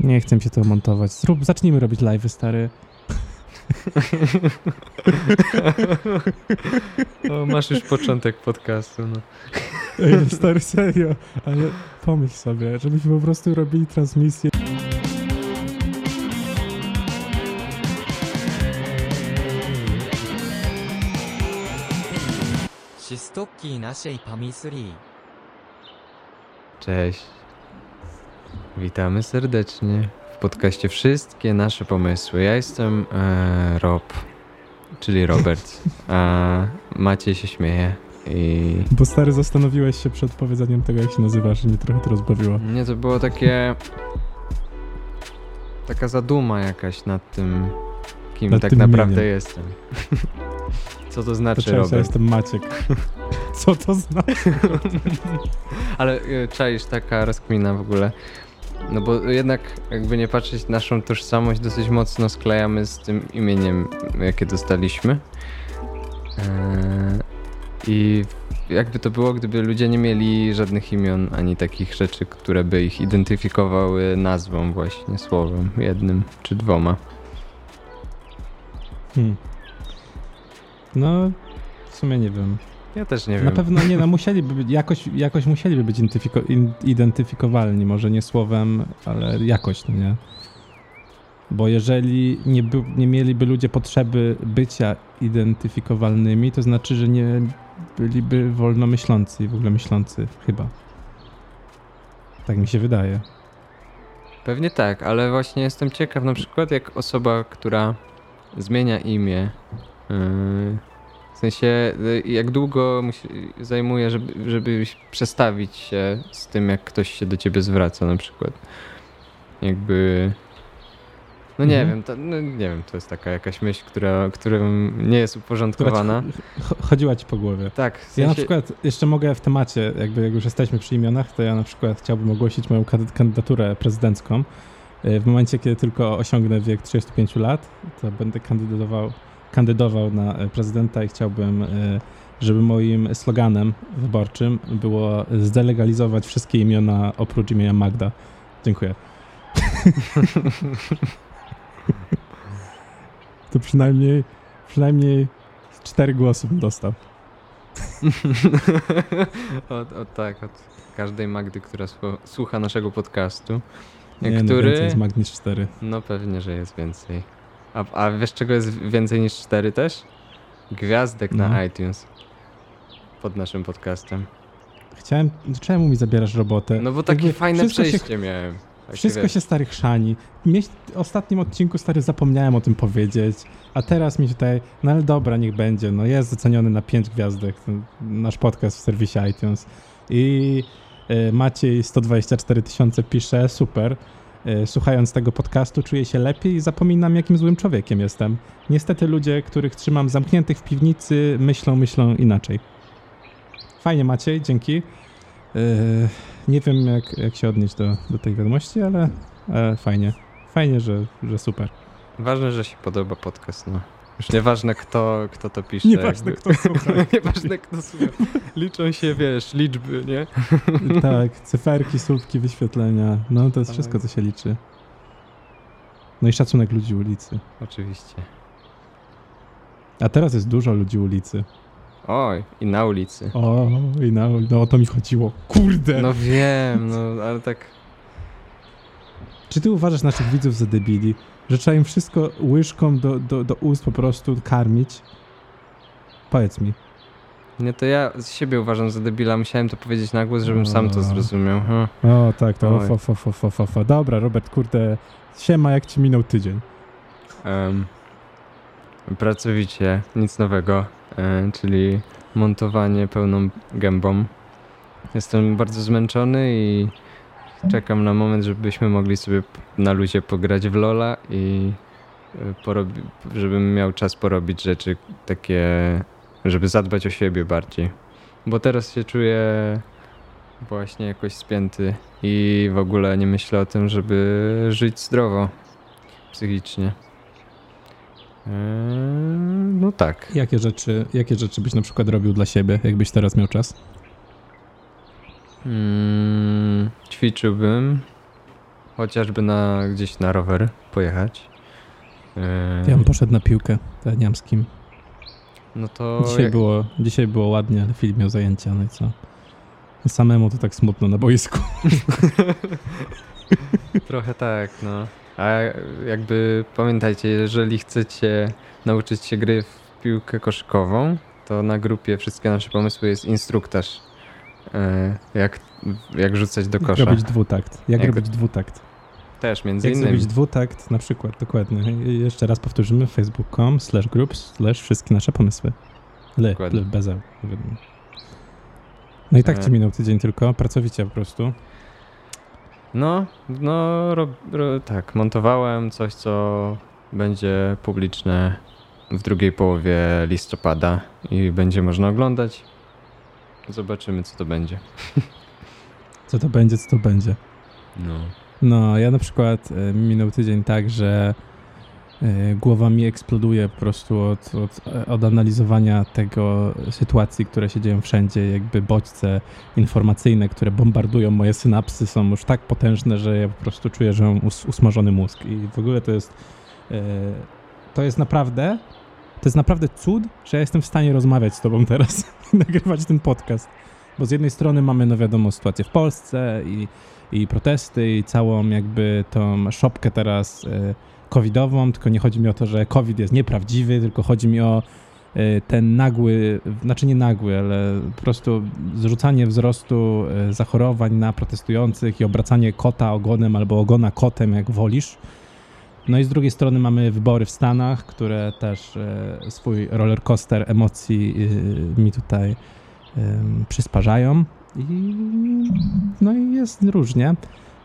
Nie chcę się to montować. Zrób, zacznijmy robić live stary. o, masz już początek podcastu. No. Ej, no, stary, serio. Ale pomyśl sobie, żebyśmy po prostu robili transmisję. Cześć. Witamy serdecznie w podcaście Wszystkie nasze pomysły. Ja jestem e, Rob, czyli Robert, a Maciej się śmieje i... Bo stary, zastanowiłeś się przed powiedzeniem tego, jak się nazywasz, i mnie trochę to rozbawiło. Nie, to było takie... Taka zaduma jakaś nad tym, kim Nad tak tym naprawdę imieniem. jestem. Co to znaczy, cześć, ja Robert? jestem Maciek. Co to znaczy? Ale e, czaisz taka rozkmina w ogóle. No bo jednak jakby nie patrzeć, naszą tożsamość dosyć mocno sklejamy z tym imieniem, jakie dostaliśmy. Eee, I jakby to było, gdyby ludzie nie mieli żadnych imion, ani takich rzeczy, które by ich identyfikowały nazwą właśnie, słowem, jednym czy dwoma. Hmm. No, w sumie nie wiem. Ja też nie Na wiem. pewno nie, no musieliby być, jakoś, jakoś musieliby być identyfikowalni, może nie słowem, ale jakoś, no nie? Bo jeżeli nie, by, nie mieliby ludzie potrzeby bycia identyfikowalnymi, to znaczy, że nie byliby wolnomyślący i w ogóle myślący, chyba. Tak mi się wydaje. Pewnie tak, ale właśnie jestem ciekaw na przykład jak osoba, która zmienia imię, yy, sensie yy, jak długo musi, zajmuje, żeby, żeby przestawić się z tym, jak ktoś się do ciebie zwraca na przykład. Jakby... No nie Mhm. wiem, to, no nie wiem, to jest taka jakaś myśl, która, która nie jest uporządkowana. Ch- chodziła ci po głowie. Tak, w Ja na sensie, przykład jeszcze mogę w temacie, jakby jak już jesteśmy przy imionach, to ja na przykład chciałbym ogłosić moją kandy- kandydaturę prezydencką. Y, W momencie, kiedy tylko osiągnę wiek 35 lat, to będę kandydował, kandydował na e, prezydenta i chciałbym, y, żeby moim sloganem wyborczym było zdelegalizować wszystkie imiona oprócz imienia Magda. Dziękuję. to przynajmniej, przynajmniej cztery głosy bym dostał. o, o tak, od każdej Magdy, która słucha, naszego podcastu. Nie, no, który... więcej jest Mag niż cztery. No pewnie, że jest więcej. A, a wiesz czego jest więcej niż cztery też? Gwiazdek No. na iTunes. Pod naszym podcastem. Chciałem, czemu mi zabierasz robotę? No bo takie Jakby fajne wszystko się- przejście miałem. Takie, Wszystko się stary chrzani. Mieś, w ostatnim odcinku stary zapomniałem o tym powiedzieć, a teraz mi tutaj, no ale dobra, niech będzie, no jest doceniony na 5 gwiazdek, nasz podcast w serwisie iTunes i y, Maciej 124 tysiące pisze, super, słuchając tego podcastu czuję się lepiej i zapominam jakim złym człowiekiem jestem. Niestety ludzie, których trzymam zamkniętych w piwnicy myślą, myślą inaczej. Fajnie Maciej, dzięki. Yy, nie wiem, jak, jak się odnieść do, do tej wiadomości, ale, ale fajnie. Fajnie, że, że super. Ważne, że się podoba podcast, no. Już nieważne kto, kto to pisze. Nieważne, jakby. kto słucha. nieważne kto słucha. Liczą się, wiesz, liczby, nie? tak, cyferki, słupki, wyświetlenia. No to jest wszystko, co się liczy. No i szacunek ludzi ulicy. Oczywiście. A teraz jest dużo ludzi ulicy. Oj, i na ulicy. O, i na, no o to mi chodziło. Kurde! No wiem, no ale tak... Czy ty uważasz naszych widzów za debili? Że trzeba im wszystko łyżką do, do, do ust po prostu karmić? Powiedz mi. Nie, to ja z siebie uważam za debila. Musiałem to powiedzieć na głos, żebym sam to O. zrozumiał. Hm. O, tak, to Oj. fo, fo, fo, fo, fo. Dobra, Robert, kurde, siema, jak ci minął tydzień? Em, pracowicie, nic nowego, e, czyli montowanie pełną gębą. Jestem bardzo zmęczony i czekam na moment, żebyśmy mogli sobie na luzie pograć w Lola i e, porobi- żebym miał czas porobić rzeczy takie, żeby zadbać o siebie bardziej. Bo teraz się czuję właśnie jakoś spięty i w ogóle nie myślę o tym, żeby żyć zdrowo psychicznie. Eee, no tak. Jakie rzeczy, jakie rzeczy byś na przykład robił dla siebie, jakbyś teraz miał czas? Mm, ćwiczyłbym chociażby na, gdzieś na rower pojechać. Yy, Ja bym poszedł na piłkę, to ja nie mam z kim. no to Dzisiaj, jak, było, dzisiaj było ładnie, ale Filip miał zajęcia, no i co? Samemu to tak smutno na boisku. trochę tak, no. A jakby pamiętajcie, jeżeli chcecie nauczyć się gry w piłkę koszykową, to na grupie Wszystkie Nasze Pomysły jest instruktaż, jak, jak rzucać do Jak kosza. robić dwutakt. Jak, Jak- robić dwutakt. Też między Jak innymi. zrobić dwutakt, na przykład, dokładnie. Jeszcze raz powtórzymy, facebook.com slash group slash wszystkie nasze pomysły. Le, le bez E, wiadomo. No i tak E. ci minął tydzień tylko, pracowicie po prostu. No, no, ro, ro, tak, montowałem coś, co będzie publiczne w drugiej połowie listopada i będzie można oglądać. Zobaczymy, co to będzie. Co to będzie, co to będzie. No. No, ja na przykład e, minął tydzień tak, że e, głowa mi eksploduje po prostu od, od, od analizowania tego sytuacji, które się dzieją wszędzie, jakby bodźce informacyjne, które bombardują moje synapsy są już tak potężne, że ja po prostu czuję, że mam us, usmażony mózg i w ogóle to jest e, to jest naprawdę to jest naprawdę cud, że ja jestem w stanie rozmawiać z tobą teraz i nagrywać ten podcast, bo z jednej strony mamy, no wiadomo, sytuację w Polsce i i protesty i całą jakby tą szopkę teraz e, covidową, tylko nie chodzi mi o to, że covid jest nieprawdziwy, tylko chodzi mi o e, ten nagły, znaczy nie nagły, ale po prostu zrzucanie wzrostu e, zachorowań na protestujących i obracanie kota ogonem albo ogona kotem, jak wolisz. No i z drugiej strony mamy wybory w Stanach, które też e, swój rollercoaster emocji e, mi tutaj przysparzają. I, no i jest różnie.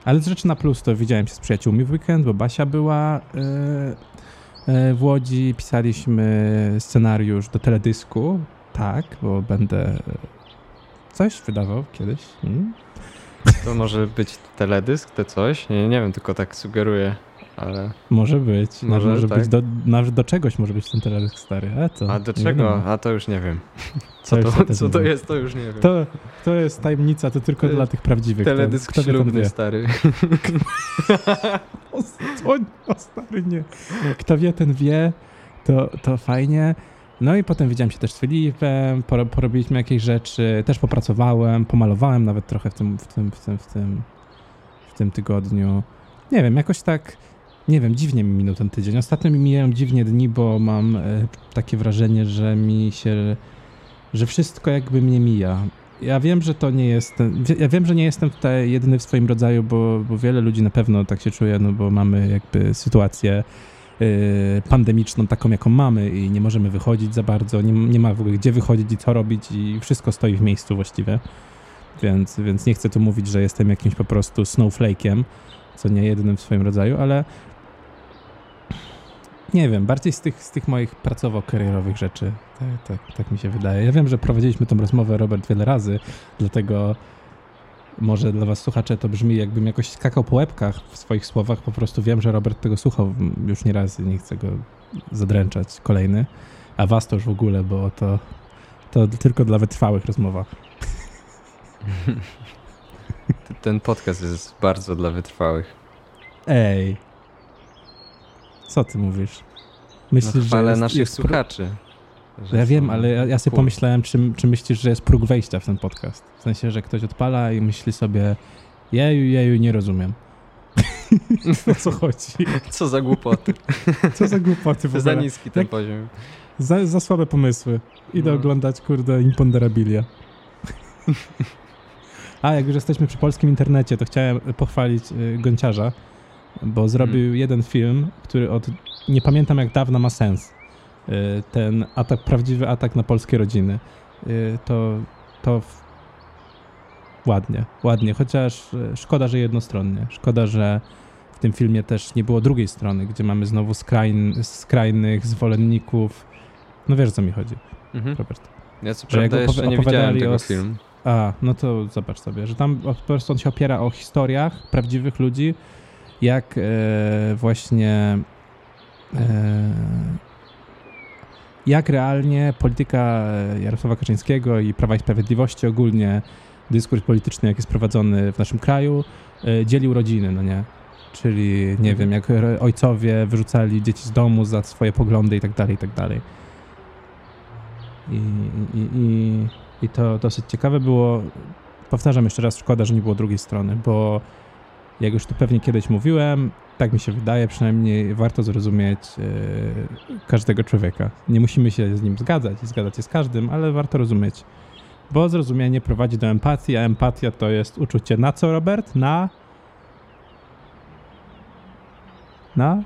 Ale z rzeczy na plus to widziałem się z przyjaciółmi w weekend, bo Basia była e, w Łodzi, pisaliśmy scenariusz do teledysku. Tak, bo będę coś wydawał kiedyś. Mm. To może być teledysk, te coś? Nie, nie wiem, tylko tak sugeruję, ale... Może być. Może, Może, tak. być do, nawet do czegoś może być ten teledysk stary. A, co? A do czego? wiadomo. A to już nie wiem. Co to, co to jest, to już nie wiem. To, to jest tajemnica, to tylko To dla tych prawdziwych. Teledysk Kto- ślubny, stary. O, o, stary, nie. Kto wie, ten wie, to, to fajnie. No i potem widziałem się też z Filipem, poro- porobiliśmy jakieś rzeczy, też popracowałem, pomalowałem nawet trochę w tym, w tym, w tym, w tym, w tym tygodniu. Nie wiem, jakoś tak, nie wiem, dziwnie mi minął ten tydzień. Ostatnio mi mijają dziwnie dni, bo mam e, takie wrażenie, że mi się, że wszystko jakby mnie mija. Ja wiem, że to nie wie- Ja wiem, że nie jestem tutaj jedyny w swoim rodzaju, bo, bo wiele ludzi na pewno tak się czuje, no bo mamy jakby sytuację y, pandemiczną taką, jaką mamy i nie możemy wychodzić za bardzo, nie, nie ma w ogóle gdzie wychodzić i co robić i wszystko stoi w miejscu właściwie. Więc, więc nie chcę tu mówić, że jestem jakimś po prostu snowflake'iem, co nie jedynym w swoim rodzaju, ale nie wiem, bardziej z tych, z tych moich pracowo-karierowych rzeczy. Tak, tak, tak mi się wydaje. Ja wiem, że prowadziliśmy tą rozmowę, Robert, wiele razy, dlatego może dla was słuchacze to brzmi jakbym jakoś skakał po łebkach w swoich słowach. Po prostu wiem, że Robert tego słuchał już nie raz i nie chcę go zadręczać kolejny. A was to już w ogóle, bo to, to tylko dla wytrwałych rozmowa. Ten podcast jest bardzo dla wytrwałych. Ej. Co ty mówisz? Myślisz, no, że jest, naszych jest słuchaczy. że Ja wiem, ale ja, ja sobie pomyślałem, czy, czy myślisz, że jest próg wejścia w ten podcast? W sensie, że ktoś odpala i myśli sobie jeju, jeju, nie rozumiem. o co chodzi? Co za głupoty. Co za głupoty w za ogóle? niski ten Jak- poziom. Za, za słabe pomysły. Idę No. oglądać, kurde, Imponderabilia. A, jak już jesteśmy przy polskim internecie, to chciałem pochwalić y, Gonciarza, bo zrobił Hmm. jeden film, który od nie pamiętam jak dawna ma sens. Y, ten atak, prawdziwy atak na polskie rodziny. Y, to to ładnie, ładnie, chociaż y, szkoda, że jednostronnie. Szkoda, że w tym filmie też nie było drugiej strony, gdzie mamy znowu skrajn, skrajnych zwolenników. No wiesz, o co mi chodzi, Mhm. Robert. Ja co Że prawda jeszcze nie widziałem tego o filmu. A, no to zobacz sobie, że tam po prostu on się opiera o historiach prawdziwych ludzi, jak e, właśnie e, jak realnie polityka Jarosława Kaczyńskiego i Prawa i Sprawiedliwości ogólnie dyskurs polityczny, jak jest prowadzony w naszym kraju, e, dzielił rodziny, no nie? czyli nie Mhm. wiem, jak ojcowie wyrzucali dzieci z domu za swoje poglądy i tak dalej, i tak dalej. I, i, i, I to dosyć ciekawe było. Powtarzam jeszcze raz, szkoda, że nie było drugiej strony, bo jak już tu pewnie kiedyś mówiłem, tak mi się wydaje, przynajmniej warto zrozumieć e, każdego człowieka. Nie musimy się z nim zgadzać i zgadzać się z każdym, ale warto rozumieć, bo zrozumienie prowadzi do empatii, a empatia to jest uczucie na co, Robert? Na. Na?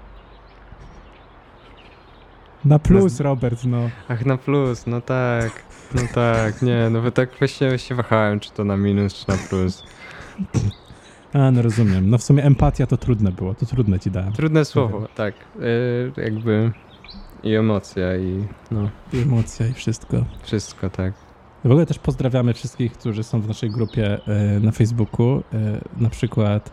Na plus, Robert, no. Ach, na plus, no tak. No tak, nie, no tak właśnie się wahałem, czy to na minus, czy na plus. A, no rozumiem. No w sumie empatia to trudne było, to trudne ci dałem. Trudne słowo, tak. Y, jakby i emocja, i no, I emocja i wszystko. wszystko, tak. W ogóle też pozdrawiamy wszystkich, którzy są w naszej grupie e, na Facebooku. E, na przykład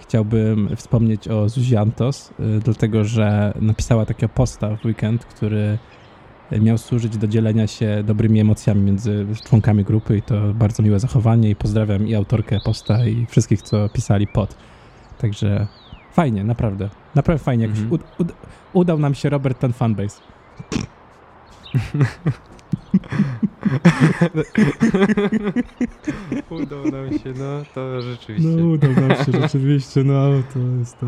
chciałbym wspomnieć o Zuzi Antos, dlatego że napisała takiego posta w weekend, który miał służyć do dzielenia się dobrymi emocjami między członkami grupy i to bardzo miłe zachowanie i pozdrawiam i autorkę posta i wszystkich, co pisali pod. Także fajnie, naprawdę. Naprawdę fajnie. Jakoś Mhm. ud- ud- udał nam się Robert ten fanbase. Udał nam się, no to rzeczywiście. No udał nam się rzeczywiście, no to jest to.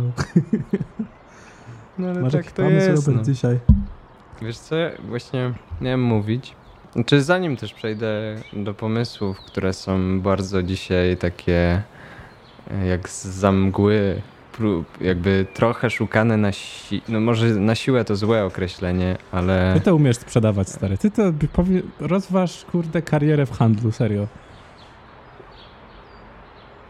No ale Masz tak to jest. Robert, No. dzisiaj? Wiesz co, właśnie miałem mówić. Znaczy zanim też przejdę do pomysłów, które są bardzo dzisiaj takie e, jak z za mgły, prób, jakby trochę szukane na si- no może na siłę to złe określenie, ale Ty to umiesz sprzedawać, stary. Ty to powie... rozważ, kurde, karierę w handlu, serio.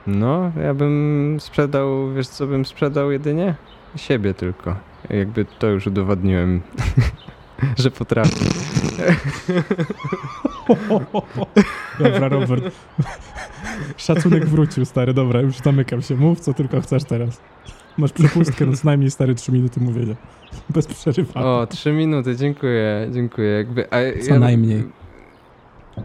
no ja bym sprzedał, wiesz co bym sprzedał jedynie? Siebie tylko. Jakby to już udowodniłem, że potrafię. Dobra, Robert. Szacunek wrócił, stary. Dobra, już zamykam się. Mów, co tylko chcesz teraz. Masz przepustkę, no co najmniej, stary, trzy minuty mówienia. Bez przerywania. O, trzy minuty, dziękuję, dziękuję. Jakby, a Co najmniej.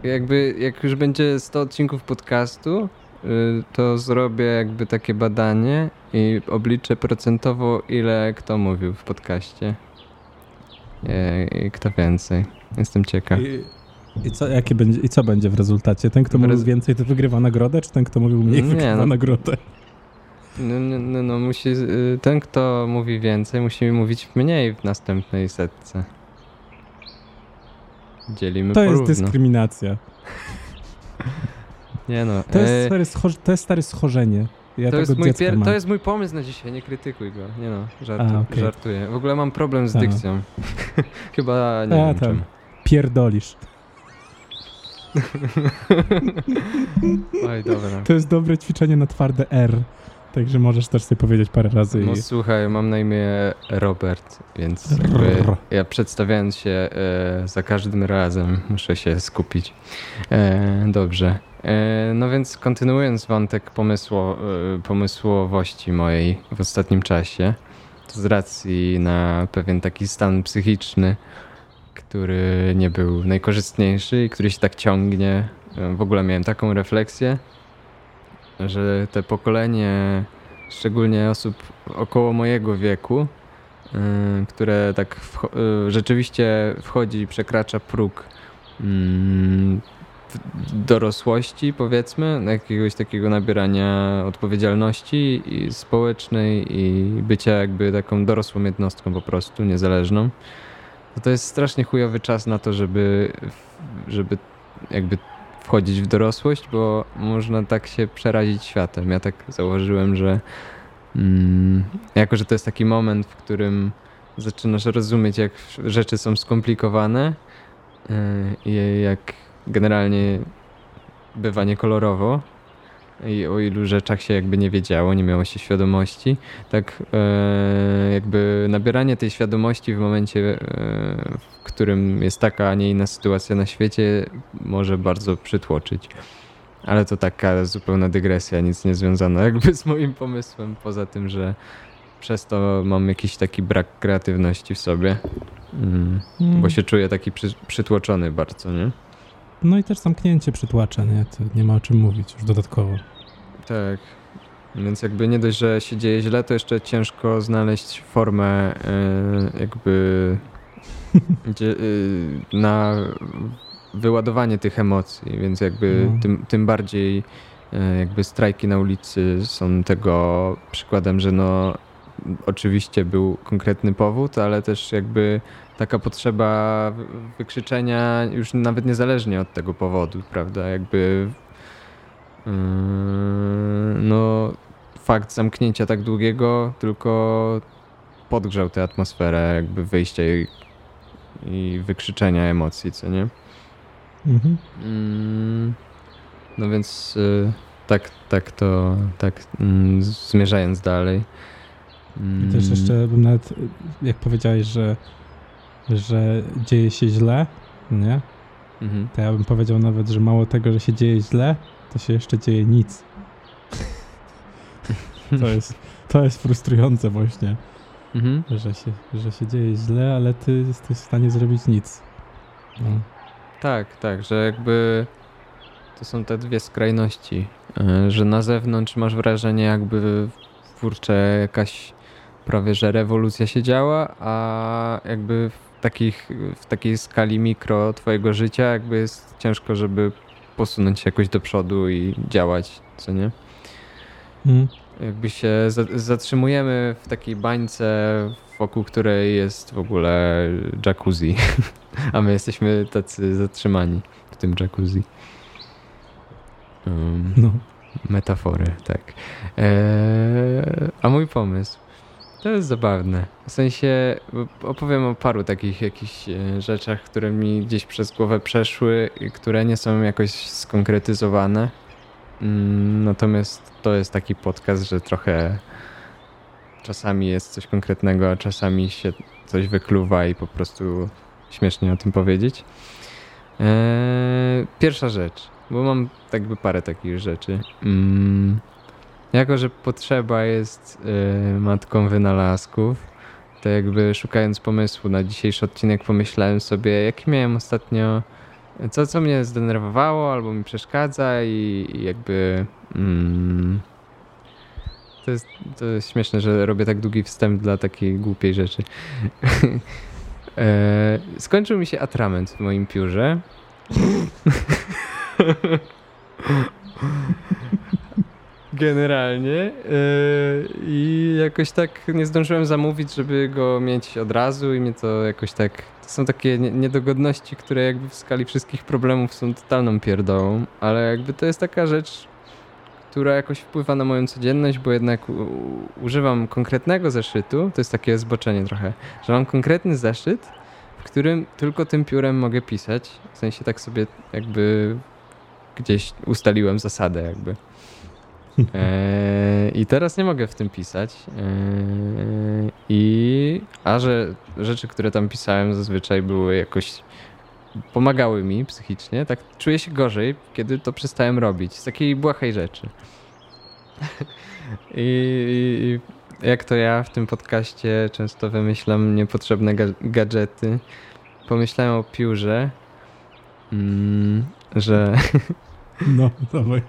Jakby, jak już będzie 100 odcinków podcastu, y, to zrobię jakby takie badanie i obliczę procentowo, ile kto mówił w podcaście. E, I kto więcej. Jestem ciekaw. I, i, co, jakie będzie, I co będzie w rezultacie? Ten, kto mówił rez- więcej, to wygrywa nagrodę, czy ten, kto mówił mniej, Nie, wygrywa no. nagrodę? No, no, no, no musi, y, ten, kto mówi więcej, musi mówić mniej w następnej setce. Dzielimy To jest dyskryminacja. Nie no. To jest, e, stary, to jest stare schorzenie. Ja to, tego jest mój pier- to jest mój pomysł na dzisiaj, nie krytykuj go. Nie no, żartu- A, okej. żartuję. W ogóle mam problem z dykcją. Chyba nie A, wiem tam. czym. Pierdolisz. Oj, dobra. To jest dobre ćwiczenie na twarde R. Także możesz też sobie powiedzieć parę razy. No i... słuchaj, mam na imię Robert, więc ja przedstawiając się e, za każdym razem muszę się skupić. E, dobrze. E, no więc kontynuując wątek pomysło, e, pomysłowości mojej w ostatnim czasie, to z racji na pewien taki stan psychiczny, który nie był najkorzystniejszy i który się tak ciągnie, e, w ogóle miałem taką refleksję, że te pokolenie, szczególnie osób około mojego wieku, które tak rzeczywiście wchodzi, przekracza próg mm, dorosłości, powiedzmy, jakiegoś takiego nabierania odpowiedzialności i społecznej i bycia jakby taką dorosłą jednostką po prostu, niezależną. To, to jest strasznie chujowy czas na to, żeby, żeby jakby wchodzić w dorosłość, bo można tak się przerazić światem. Ja tak założyłem, że mm, jako, że to jest taki moment, w którym zaczynasz rozumieć, jak rzeczy są skomplikowane yy, i jak generalnie bywa niekolorowo i o ilu rzeczach się jakby nie wiedziało, nie miało się świadomości, tak e, jakby nabieranie tej świadomości w momencie, e, w którym jest taka, a nie inna sytuacja na świecie, może bardzo przytłoczyć. Ale to taka zupełna dygresja, nic nie związana jakby z moim pomysłem, poza tym, że przez to mam jakiś taki brak kreatywności w sobie, mm, Mm. bo się czuję taki przy, przytłoczony bardzo, nie? No i też zamknięcie przytłacza, nie? To nie ma o czym mówić już dodatkowo. Tak. Więc jakby nie dość, że się dzieje źle, to jeszcze ciężko znaleźć formę y, jakby gdzie, y, na wyładowanie tych emocji, więc jakby No. tym, tym bardziej y, jakby strajki na ulicy są tego przykładem, że no oczywiście był konkretny powód, ale też jakby taka potrzeba wy- wykrzyczenia już nawet niezależnie od tego powodu, prawda? Jakby yy, no fakt zamknięcia tak długiego tylko podgrzał tę atmosferę jakby wyjścia i, i wykrzyczenia emocji, co nie? Mhm. Mm, No więc y, tak, tak to, tak mm, zmierzając dalej. I też jeszcze bym nawet, jak powiedziałeś, że, że dzieje się źle, nie? mhm. To ja bym powiedział nawet, że mało tego, że się dzieje źle, to się jeszcze dzieje nic. To jest, to jest frustrujące właśnie, Mhm. że się, że się dzieje źle, ale ty jesteś w stanie zrobić nic. No. Tak, tak, że jakby to są te dwie skrajności, y, że na zewnątrz masz wrażenie jakby kurczę jakaś prawie że rewolucja się działa, a jakby w, takich, w takiej skali mikro twojego życia jakby jest ciężko, żeby posunąć się jakoś do przodu i działać, co nie? Mm. Jakby się za- zatrzymujemy w takiej bańce, wokół której jest w ogóle jacuzzi, a my jesteśmy tacy zatrzymani w tym jacuzzi. Um, No. metafory, tak. Eee, a mój pomysł. To jest zabawne. W sensie opowiem o paru takich jakichś e, rzeczach, które mi gdzieś przez głowę przeszły które nie są jakoś skonkretyzowane. Mm, Natomiast to jest taki podcast, że trochę czasami jest coś konkretnego, a czasami się coś wykluwa i po prostu śmiesznie o tym powiedzieć. Eee, pierwsza rzecz, bo mam tak jakby parę takich rzeczy. Mm, jako, że potrzeba jest e, matką wynalazków, to jakby szukając pomysłu na dzisiejszy odcinek pomyślałem sobie, jaki miałem ostatnio co, co mnie zdenerwowało albo mi przeszkadza i, i jakby mm, to, jest, to jest śmieszne, że robię tak długi wstęp dla takiej głupiej rzeczy. e, skończył mi się atrament w moim piórze. Generalnie e, i jakoś tak nie zdążyłem zamówić, żeby go mieć od razu i mnie to jakoś tak to są takie nie- niedogodności, które jakby w skali wszystkich problemów są totalną pierdołą, ale jakby to jest taka rzecz, która jakoś wpływa na moją codzienność, bo jednak używam konkretnego zeszytu, to jest takie zboczenie trochę, że mam konkretny zeszyt, w którym tylko tym piórem mogę pisać, w sensie tak sobie jakby gdzieś ustaliłem zasadę jakby. Eee, I teraz nie mogę w tym pisać. Eee, I a że rzeczy, które tam pisałem zazwyczaj były jakoś pomagały mi psychicznie, tak czuję się gorzej, kiedy to przestałem robić. Z takiej błahej rzeczy. I, I jak to ja w tym podcaście często wymyślam niepotrzebne ga- gadżety, pomyślałem o piórze, mm, że No, dawaj.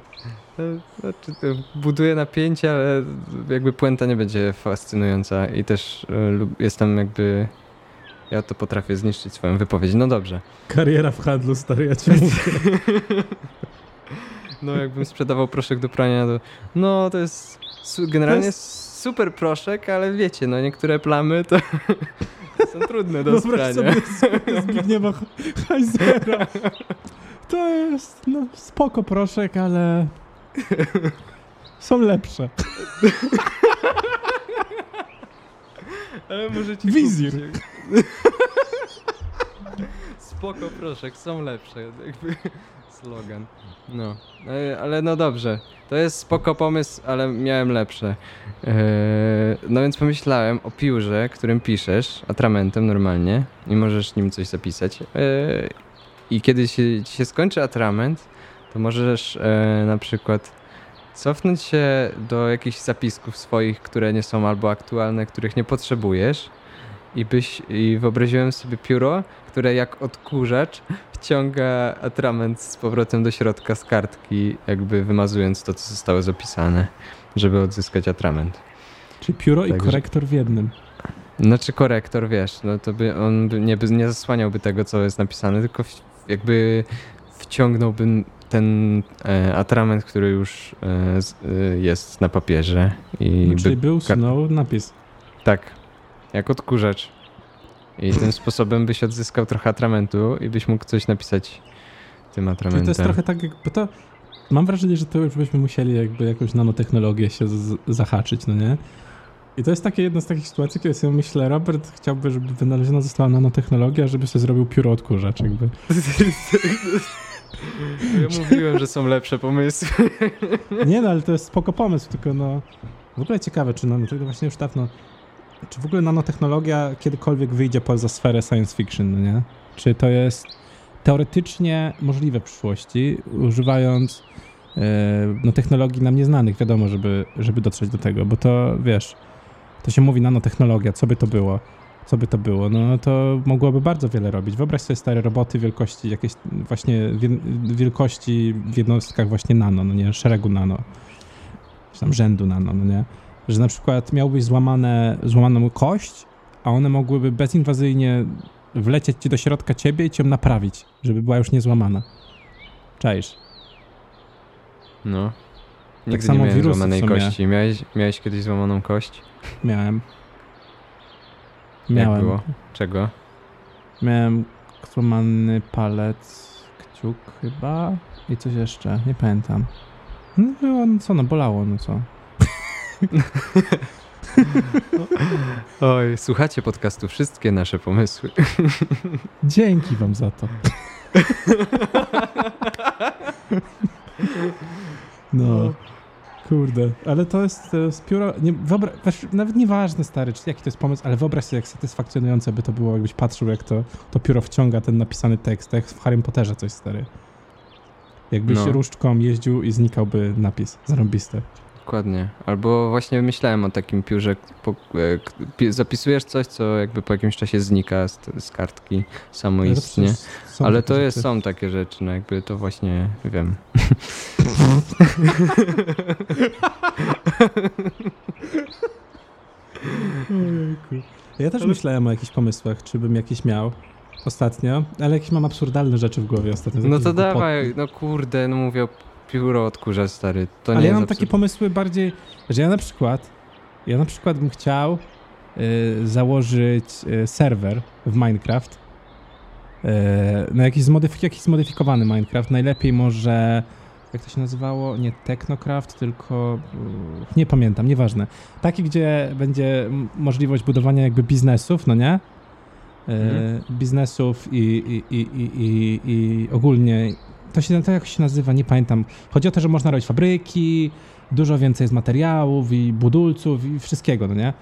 Znaczy, buduje napięcie, ale jakby puenta nie będzie fascynująca i też e, jestem jakby... Ja to potrafię zniszczyć swoją wypowiedź. No dobrze. Kariera w handlu, stary, ja ci mówię. No jakbym sprzedawał proszek do prania, to... No to jest generalnie To jest- super proszek, ale wiecie, no niektóre plamy to są trudne do Wyobraź sprania. sobie Zbigniewa Heisera. To jest, no, spoko proszek, ale są lepsze. Ale możecie Wizir. kupić. Spoko proszek, są lepsze. Jakby slogan. No, E, ale no dobrze. To jest spoko pomysł, ale miałem lepsze. E, No więc pomyślałem o piórze, którym piszesz, atramentem normalnie i możesz nim coś zapisać. E, I kiedy się, się skończy atrament, to możesz e, na przykład cofnąć się do jakichś zapisków swoich, które nie są albo aktualne, których nie potrzebujesz i, byś, i wyobraziłem sobie pióro, które jak odkurzacz wciąga atrament z powrotem do środka z kartki, jakby wymazując to, co zostało zapisane, żeby odzyskać atrament. Czyli pióro i Także- korektor w jednym. Znaczy korektor, wiesz, no to by on by nie, by nie zasłaniałby tego, co jest napisane, tylko jakby wciągnąłby ten e, atrament, który już e, z, e, jest na papierze i No, czyli by, Snow napis. tak, jak odkurzacz. I tym sposobem byś odzyskał trochę atramentu i byś mógł coś napisać tym Czyli atramentem. to jest trochę tak, jak- bo to mam wrażenie, że to już byśmy musieli jakby jakąś nanotechnologię się z, zahaczyć, no nie? I to jest takie jedna z takich sytuacji, kiedy sobie myślę, Robert chciałby, żeby wynaleziona została nanotechnologia, żeby sobie zrobił pióro odkurzacz jakby. Ja mówiłem, że są lepsze pomysły. Nie no, ale to jest spoko pomysł, tylko no w ogóle ciekawe, czy tego właśnie już dawno, czy w ogóle nanotechnologia kiedykolwiek wyjdzie poza sferę science fiction, no nie? Czy to jest teoretycznie możliwe w przyszłości, używając e, no, technologii nam nieznanych, wiadomo, żeby, żeby dotrzeć do tego, bo to, wiesz, to się mówi nanotechnologia, co by to było? Co by to było? No to mogłoby bardzo wiele robić. Wyobraź sobie stare roboty wielkości, jakieś właśnie wie- wielkości w jednostkach właśnie nano, no nie, szeregu nano, czy tam rzędu nano, no nie? Że na przykład miałbyś złamane, złamaną kość, a one mogłyby bezinwazyjnie wlecieć ci do środka ciebie i cię naprawić, żeby była już niezłamana. Czaisz? No. Nigdy samo nie miałem wirusy w złamanej kości. Miałeś, miałeś kiedyś złamaną kość? Miałem. Jak Miałem. było? Czego? Miałem złamany palec, kciuk chyba i coś jeszcze, nie pamiętam. No było, no co, no bolało, no co. Oj, słuchacie podcastu wszystkie nasze pomysły. Dzięki wam za to. No, kurde, ale to jest, to jest pióro, nie, wyobra- nawet nieważne stary, czy jaki to jest pomysł, ale wyobraź sobie, jak satysfakcjonujące by to było, jakbyś patrzył, jak to, to pióro wciąga ten napisany tekst, jak w Harrym Potterze coś, stary. Jakbyś No. różdżką jeździł i znikałby napis, zarąbiste. Dokładnie. Albo właśnie myślałem o takim piórze, po, e, zapisujesz coś, co jakby po jakimś czasie znika z, z kartki to samoistnie. są Ale to jest, są takie rzeczy, no jakby to właśnie wiem. Ja też myślałem o jakichś pomysłach, czy bym jakieś miał ostatnio, ale jakieś mam absurdalne rzeczy w głowie ostatnio. No to dawaj, no kurde, no mówię o pióro odkurzacz stary. To Ale ja mam takie pomysły bardziej, że ja na przykład, ja na przykład bym chciał y, założyć y, serwer w Minecraft, y, no jakiś, zmodyf- jakiś zmodyfikowany Minecraft, najlepiej może, jak to się nazywało, nie Technocraft, tylko, nie pamiętam, nieważne. Taki, gdzie będzie możliwość budowania jakby biznesów, no nie? Mhm. Biznesów i, i, i, i, i ogólnie, to się to jakoś się nazywa, nie pamiętam. Chodzi o to, że można robić fabryki, dużo więcej jest materiałów i budulców i wszystkiego, no nie?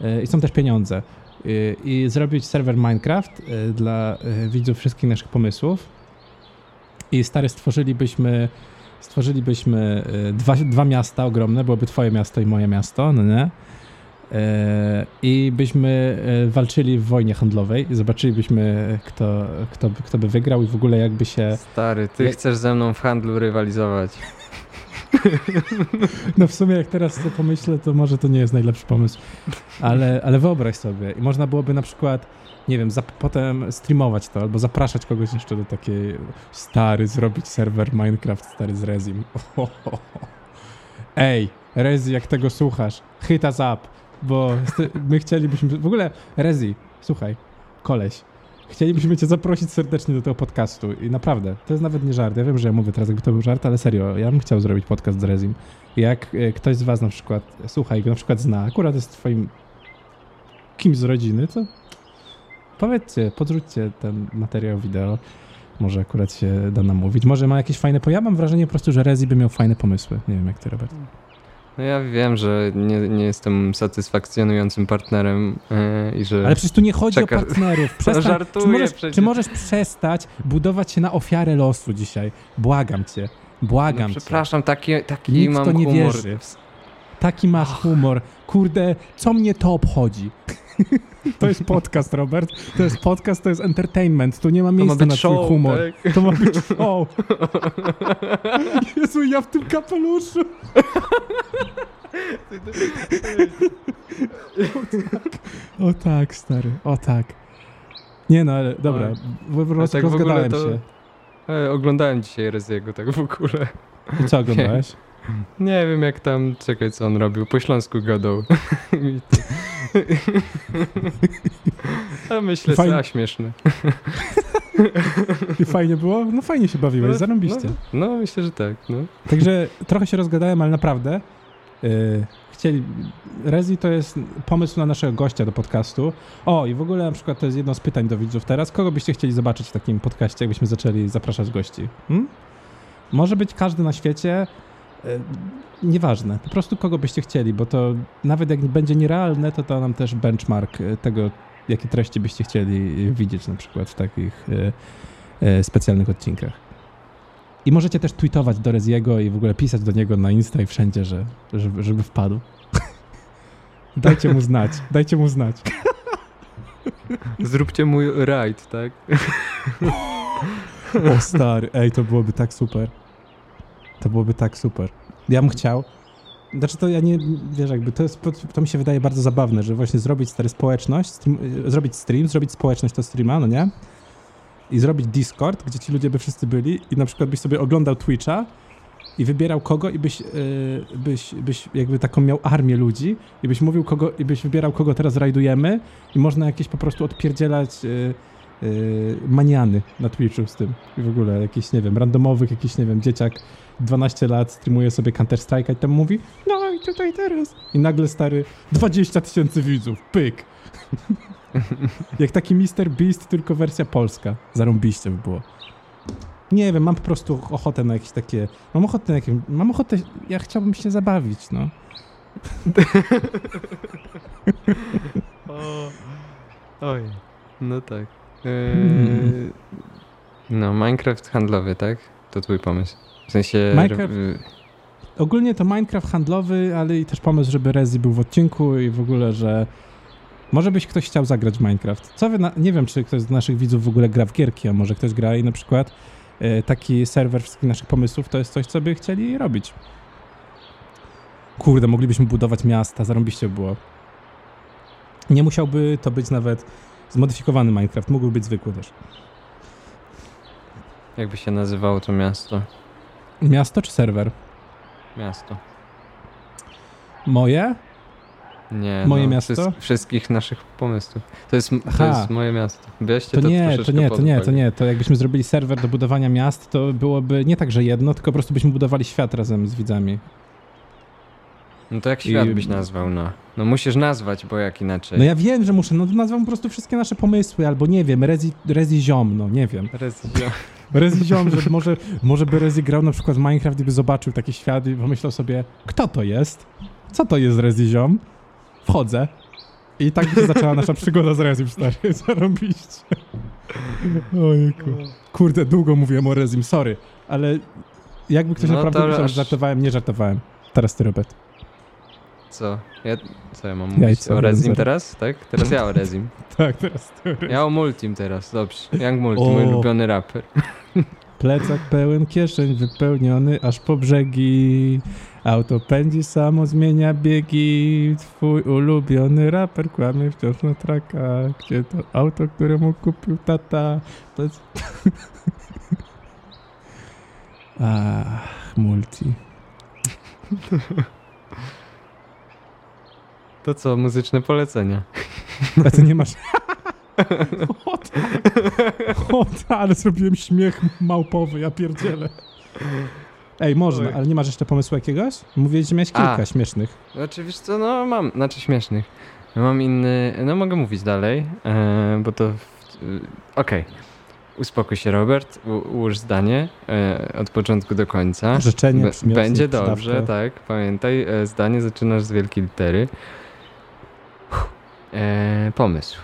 Y, I są też pieniądze. Y, I zrobić serwer Minecraft y, dla widzów wszystkich naszych pomysłów. I stary, stworzylibyśmy stworzylibyśmy dwa, dwa miasta ogromne, byłoby twoje miasto i moje miasto, no nie? Y, I byśmy y, walczyli w wojnie handlowej. I zobaczylibyśmy, kto, kto, by- kto by wygrał i w ogóle jakby się... Stary, ty Ja- chcesz ze mną w handlu rywalizować. No w sumie jak teraz sobie pomyślę, to może to nie jest najlepszy pomysł, ale, ale wyobraź sobie. I można byłoby na przykład, nie wiem, potem streamować to albo zapraszać kogoś jeszcze do takiej stary, zrobić serwer Minecraft stary z Rezim. Ej, Rezi, jak tego słuchasz, hit us up, bo my chcielibyśmy, w ogóle Rezi, słuchaj, koleś, Chcielibyśmy cię zaprosić serdecznie do tego podcastu i naprawdę, to jest nawet nie żart. Ja wiem, że ja mówię teraz, jakby to był żart, ale serio, ja bym chciał zrobić podcast z Rezim. Jak e, ktoś z was na przykład, słuchaj, go na przykład zna, akurat jest twoim kimś z rodziny, to powiedzcie, podrzućcie ten materiał wideo. Może akurat się da namówić. Może ma jakieś fajne... po- Ja mam wrażenie po prostu, że Rezi by miał fajne pomysły. Nie wiem, jak ty, Robert. No ja wiem, że nie, nie jestem satysfakcjonującym partnerem yy, i że... Ale przecież tu nie chodzi Czeka- o partnerów. Przestań, żartuję czy, możesz, przecież. czy możesz przestać budować się na ofiarę losu dzisiaj? Błagam cię. Błagam no, cię. przepraszam, taki, taki Nikt mam to nie humor. wierzy. Taki masz humor. Kurde, co mnie to obchodzi? To jest podcast, Robert. To jest podcast, to jest entertainment. Tu nie ma ma miejsca być na twój show, humor. tak? To ma być show. Jezu, ja w tym kapeluszu. O tak, stary, o tak. Nie no, ale dobra, prostu tak rozgadałem to- się. E, oglądałem dzisiaj Reziego tak w ogóle. I co oglądałeś? Nie wiem jak tam, czekaj co on robił, po śląsku gadał. A myślę, Fajnie. że a śmieszne. I fajnie było? No fajnie się bawiłeś, zarąbiście. No, no myślę, że tak. No. Także trochę się rozgadałem, ale naprawdę yy, chcieli... Rezi to jest pomysł na naszego gościa do podcastu. O, i w ogóle na przykład to jest jedno z pytań do widzów teraz. Kogo byście chcieli zobaczyć w takim podcaście, jakbyśmy zaczęli zapraszać gości? Hmm? Może być każdy na świecie, nieważne. Po prostu kogo byście chcieli, bo to nawet jak będzie nierealne, to to nam też benchmark yy, tego, jakie treści byście chcieli yy, widzieć na przykład w takich specjalnych odcinkach. I możecie też tweetować do Reziego i w ogóle pisać do niego na Insta i wszędzie, że, żeby, żeby wpadł. dajcie mu znać, dajcie mu znać. Zróbcie mój rajd, tak? O stary, ej, to byłoby tak super. To byłoby tak super. Ja bym chciał. Znaczy to ja nie, wiesz, jakby to, jest, to mi się wydaje bardzo zabawne, że właśnie zrobić stary społeczność, stream, y, zrobić stream, zrobić społeczność to streama, no nie? I zrobić Discord, gdzie ci ludzie by wszyscy byli i na przykład byś sobie oglądał Twitcha i wybierał kogo i byś, yy, byś, byś jakby taką miał armię ludzi i byś mówił kogo, i byś wybierał kogo teraz rajdujemy i można jakieś po prostu odpierdzielać yy, yy, maniany na Twitchu z tym i w ogóle jakiś, nie wiem, randomowych, jakiś, nie wiem, dzieciak 12 lat streamuje sobie Counter Strike'a i tam mówi no i tutaj teraz i nagle stary 20 tysięcy widzów, pyk jak taki Mr. Beast, tylko wersja polska zarąbiście by było nie wiem, mam po prostu ochotę na jakieś takie mam ochotę na jakieś, mam ochotę ja chciałbym się zabawić, no Oj, no tak. Eee. No, Minecraft handlowy, tak? To twój pomysł. W sensie... Minecraft- Ogólnie to Minecraft handlowy, ale i też pomysł, żeby Rezi był w odcinku i w ogóle, że może byś ktoś chciał zagrać w Minecraft. Co wy na... Nie wiem, czy ktoś z naszych widzów w ogóle gra w gierki, a może ktoś gra i na przykład e, taki serwer wszystkich naszych pomysłów to jest coś, co by chcieli robić. Kurde, moglibyśmy budować miasta, zarąbiście by było. Nie musiałby to być nawet zmodyfikowany Minecraft, mógłby być zwykły też. Jakby się nazywało to miasto? Miasto czy serwer? Miasto. Moje? Nie, Moje no, miasto? wszystk- wszystkich naszych pomysłów. To jest, to jest moje miasto. Weźcie To to, nie, to troszeczkę nie, to nie, to nie. To jakbyśmy zrobili serwer do budowania miast, to byłoby nie tak, że jedno, tylko po prostu byśmy budowali świat razem z widzami. No to jak świat I- byś nazwał, no. No musisz nazwać, bo jak inaczej. No ja wiem, że muszę, no to nazwam po prostu wszystkie nasze pomysły, albo nie wiem, Rezi, Rezi Ziom, no nie wiem. Rezja. Rezi że może, może by Rezi grał na przykład w Minecraft i by zobaczył taki świat i pomyślał sobie, kto to jest? Co to jest Rezi Ziom? Wchodzę. I tak by się zaczęła nasza przygoda z Rezim, stary, zarąbiście. Ojejku. Kurde, długo mówiłem o Rezim, sorry, ale jakby ktoś No naprawdę myślał, aż- że żartowałem, nie żartowałem. Teraz ty, Robert. Co? Ja, co ja mam mówić? O Rezim teraz? Tak? Teraz ja o Rezim. Tak, teraz ty. Ja o Multim teraz, dobrze. Young Multi, mój ulubiony raper. Plecak pełen kieszeń, wypełniony aż po brzegi. Auto pędzi samo, zmienia biegi. Twój ulubiony raper kłamie wciąż na trakach. Gdzie to auto, któremu kupił tata? To jest... Ach, multi. To co, muzyczne polecenia? A ty nie masz... tak, ale zrobiłem śmiech małpowy, ja pierdzielę. Ej, można, ale nie masz jeszcze pomysłu jakiegoś? Mówiłeś, że miałeś kilka A. śmiesznych. Znaczy, wiesz co, no mam, znaczy śmiesznych. Mam inny, no mogę mówić dalej, e, bo to, y, okej. Uspokój się, Robert, u, ułóż zdanie e, od początku do końca. Życzenie, przymiotnik, Będzie dobrze, tak, pamiętaj, e, zdanie zaczynasz z wielkiej litery. E, pomysł.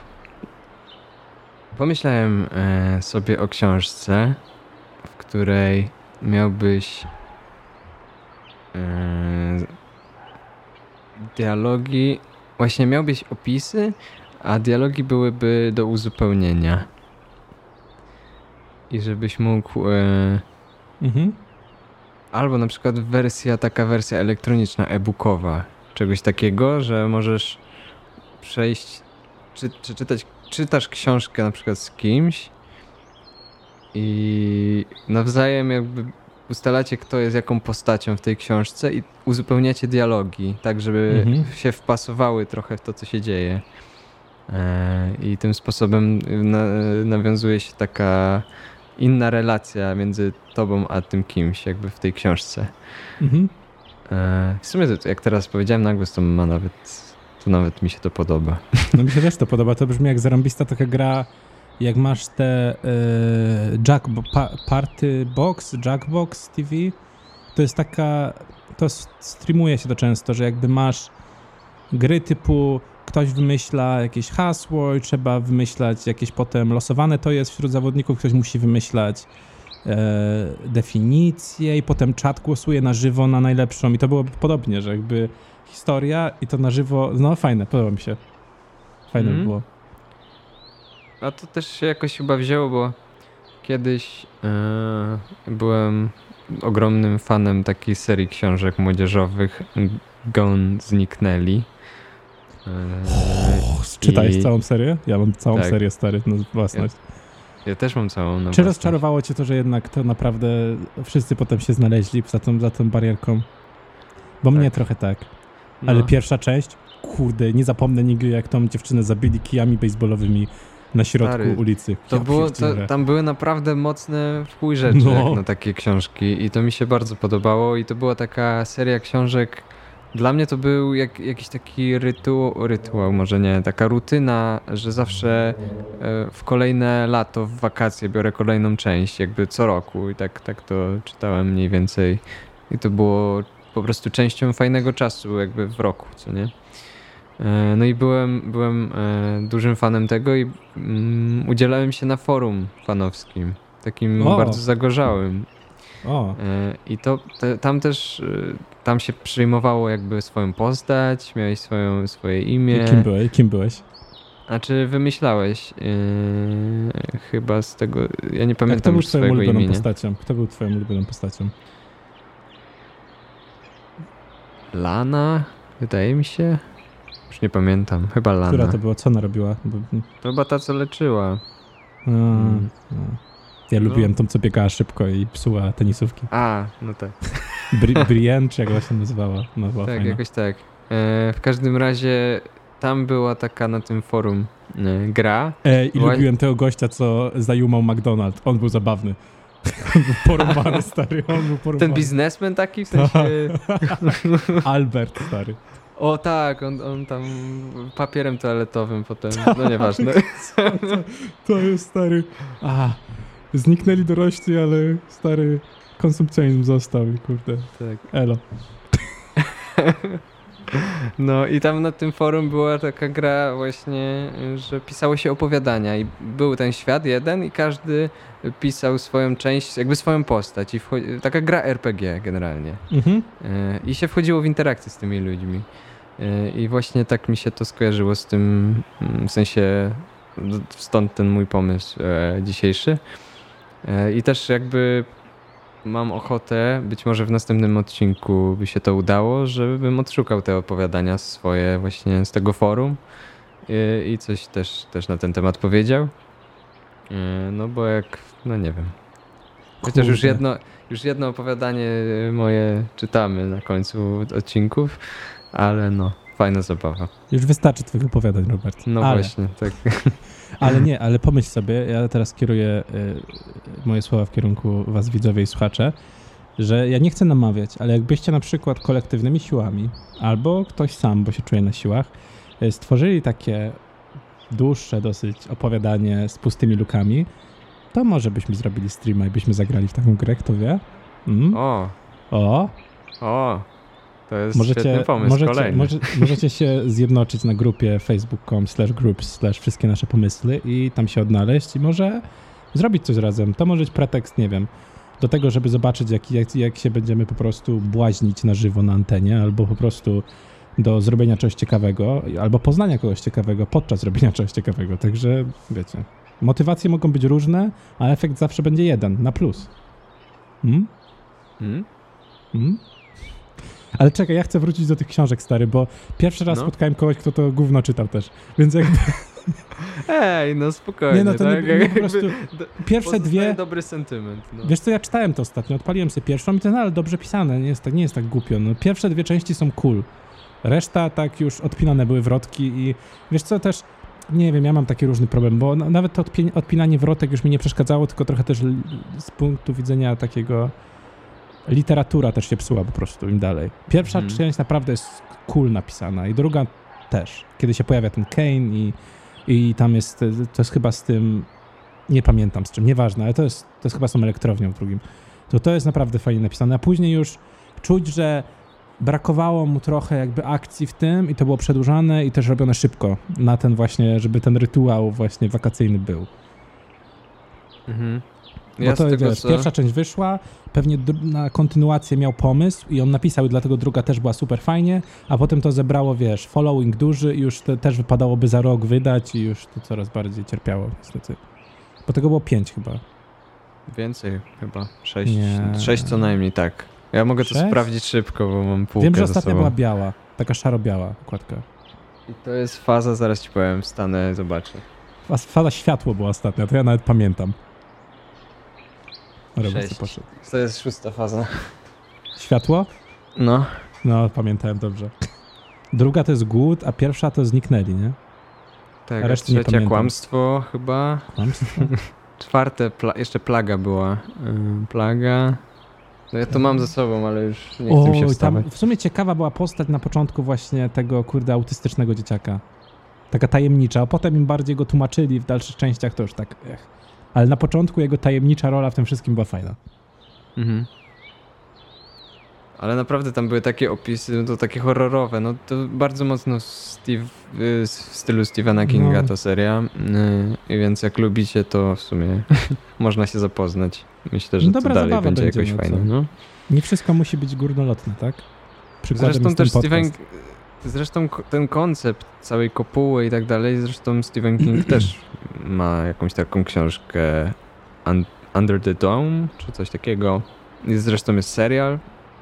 Pomyślałem e, sobie o książce, w której miałbyś e, dialogi, właśnie miałbyś opisy a dialogi byłyby do uzupełnienia. I żebyś mógł. E, Mhm. albo na przykład wersja, taka wersja elektroniczna, e-bookowa, czegoś takiego, że możesz przejść, czy, czy czytać, czytasz książkę na przykład z kimś i nawzajem jakby ustalacie, kto jest jaką postacią w tej książce i uzupełniacie dialogi, tak żeby Mhm. się wpasowały trochę w to, co się dzieje. E, I tym sposobem na, nawiązuje się taka inna relacja między tobą a tym kimś, jakby w tej książce. Mhm. E, w sumie, jak teraz powiedziałem na głos, to ma nawet, to nawet mi się to podoba. No mi się też to podoba. To brzmi jak zarąbista taka gra, jak masz te e, Jack, pa, Party Box, Jackbox TV. To jest taka, to streamuje się to często, że jakby masz gry typu ktoś wymyśla jakieś hasło i trzeba wymyślać jakieś potem losowane to jest wśród zawodników, ktoś musi wymyślać e, definicję i potem czat głosuje na żywo na najlepszą i to było podobnie, że jakby historia i to na żywo, no fajne, podoba mi się. Fajne by Mhm. było. A to też się jakoś chyba wzięło, bo kiedyś e, byłem ogromnym fanem takiej serii książek młodzieżowych Gone Zniknęli. E, Czytałeś i- całą serię? Ja mam całą Tak. serię stary na własność. Ja też mam całą na Czy rozczarowało cię to, że jednak to naprawdę wszyscy potem się znaleźli za tą, za tą barierką? Bo Tak. mnie trochę tak. No. Ale pierwsza część, kurde, nie zapomnę nigdy jak tą dziewczynę zabili kijami baseballowymi na środku Stary, ulicy. To Ja było, to, tam były naprawdę mocne w chuj rzeczy No. na takie książki i to mi się bardzo podobało i to była taka seria książek, dla mnie to był jak, jakiś taki rytuał, rytuał, może nie, taka rutyna, że zawsze e, w kolejne lato, w wakacje biorę kolejną część, jakby co roku i tak, tak to czytałem mniej więcej i to było po prostu częścią fajnego czasu jakby w roku, co nie? E, No i byłem, byłem e, dużym fanem tego i mm, udzielałem się na forum fanowskim, takim O. bardzo zagorzałym. O, E, I to te, tam też tam się przyjmowało jakby swoją postać, miałeś swoją, swoje imię. kim byłeś? Kim byłeś? A czy wymyślałeś e, chyba z tego, ja nie Jak kto pamiętam był już swojego imienia. postacią? Kto był twoją ulubioną postacią? Lana? Wydaje mi się. Już nie pamiętam. Chyba Lana. Która to była? Co ona robiła? To chyba ta, co leczyła. a, Mm. a. Ja No. lubiłem tą, co biegała szybko i psuła tenisówki. A, no tak. Bri Brienne, czy jak ona się nazywała? No, Tak, fajna. jakoś tak. E, w każdym razie tam była taka na tym forum e, gra. E, I lubiłem tego gościa, co zajumał McDonald's. On był zabawny. Porąbany, stary. On był porąbany. Ten biznesmen taki w sensie. Albert, stary. O tak, on, on tam papierem toaletowym potem. No nieważne. To jest stary. A, zniknęli dorośli, ale stary konsumpcjonizm został i kurde. tak. Elo. No i tam na tym forum była taka gra właśnie, że pisało się opowiadania i był ten świat jeden i każdy pisał swoją część, jakby swoją postać i taka gra RPG generalnie. Mhm. E, I się wchodziło w interakcję z tymi ludźmi. E, I właśnie tak mi się to skojarzyło z tym, mm, w sensie stąd ten mój pomysł e, dzisiejszy. I też jakby mam ochotę, być może w następnym odcinku by się to udało, żebym odszukał te opowiadania swoje właśnie z tego forum i, i coś też, też na ten temat powiedział. E, No bo jak, no nie wiem. Chociaż już jedno, już jedno opowiadanie moje czytamy na końcu odcinków, ale no, fajna zabawa. Już wystarczy twoich opowiadań, Robert. No ale, właśnie, tak. Ale nie, ale pomyśl sobie, ja teraz kieruję y, moje słowa w kierunku was widzowie i słuchacze, że ja nie chcę namawiać, ale jakbyście na przykład kolektywnymi siłami, albo ktoś sam, bo się czuje na siłach, y, stworzyli takie dłuższe dosyć opowiadanie z pustymi lukami, to może byśmy zrobili streama i byśmy zagrali w taką grę, kto wie? Mm? O, O, o, to jest możecie, świetny pomysł, możecie, kolejny. może, możecie się zjednoczyć na grupie facebook.com slash groups slash wszystkie nasze pomysły i tam się odnaleźć i może zrobić coś razem. To może być pretekst, nie wiem, do tego, żeby zobaczyć jak, jak, jak się będziemy po prostu błaźnić na żywo na antenie albo po prostu do zrobienia czegoś ciekawego albo poznania kogoś ciekawego podczas robienia czegoś ciekawego. Także wiecie, motywacje mogą być różne, a efekt zawsze będzie jeden, na plus. Hmm? Hmm? Hmm? Ale czekaj, ja chcę wrócić do tych książek, stary, bo pierwszy raz No. spotkałem kogoś, kto to gówno czytał też. Więc jakby, Ej, no spokojnie. nie no, to nie, tak? nie po Jakby prostu, pierwsze dwie, dobry sentyment. No. wiesz co, ja czytałem to ostatnio, odpaliłem sobie pierwszą i to no, ale dobrze pisane, nie jest tak, nie jest tak głupio. No, pierwsze dwie części są cool, reszta tak już odpinane były wrotki i wiesz co, też, nie wiem, ja mam taki różny problem, bo na- nawet to odpi- odpinanie wrotek już mi nie przeszkadzało, tylko trochę też z punktu widzenia takiego literatura też się psuła po prostu im dalej. Pierwsza Mhm. część naprawdę jest cool napisana i druga też. Kiedy się pojawia ten Kane i, i tam jest, to jest chyba z tym, nie pamiętam z czym, nieważne, ale to jest, to jest chyba z tą elektrownią w drugim. To to jest naprawdę fajnie napisane, a później już czuć, że brakowało mu trochę jakby akcji w tym i to było przedłużane i też robione szybko na ten właśnie, żeby ten rytuał właśnie wakacyjny był. Mhm. Bo to tego, wiesz, pierwsza część wyszła, pewnie na kontynuację miał pomysł i on napisał i dlatego druga też była super fajnie, a potem to zebrało, wiesz, following duży i już te, też wypadałoby za rok wydać i już to coraz bardziej cierpiało niestety. Bo tego było pięć chyba. Więcej chyba. Sześć, Nie. sześć co najmniej, tak. Ja mogę to Sześć? sprawdzić szybko, bo mam półkę Wiem, że ostatnia była biała, taka szaro-biała okładka. I to jest faza, zaraz ci powiem, wstanę, zobaczę. A Fala światło była ostatnia, to ja nawet pamiętam. Poszedł. To jest szósta faza. Światło? No. No, pamiętałem dobrze. Druga to jest głód, a pierwsza to zniknęli, nie? Tak, A reszty nie trzecia pamiętam. kłamstwo chyba. Kłamstwo? Czwarte, pla- jeszcze plaga była. Plaga. No ja to mam ze sobą, ale już nie chcę mi się wstawać. w sumie ciekawa była postać na początku właśnie tego, kurde, autystycznego dzieciaka. Taka tajemnicza, a potem im bardziej go tłumaczyli w dalszych częściach, to już tak, ech. Ale na początku jego tajemnicza rola w tym wszystkim była fajna. Mhm. Ale naprawdę tam były takie opisy, no to takie horrorowe, no to bardzo mocno Steve, y, w stylu Stephena Kinga No. ta seria. y, I więc jak lubicie, to w sumie można się zapoznać. Myślę, że No to dalej będzie, będzie, jakoś no fajne. co? No. Nie wszystko musi być górnolotne, tak? Przykładem Zresztą też Stephen, podcast. Zresztą ten koncept całej kopuły i tak dalej, zresztą Stephen King też ma jakąś taką książkę Un- Under the Dome, czy coś takiego. I zresztą jest serial,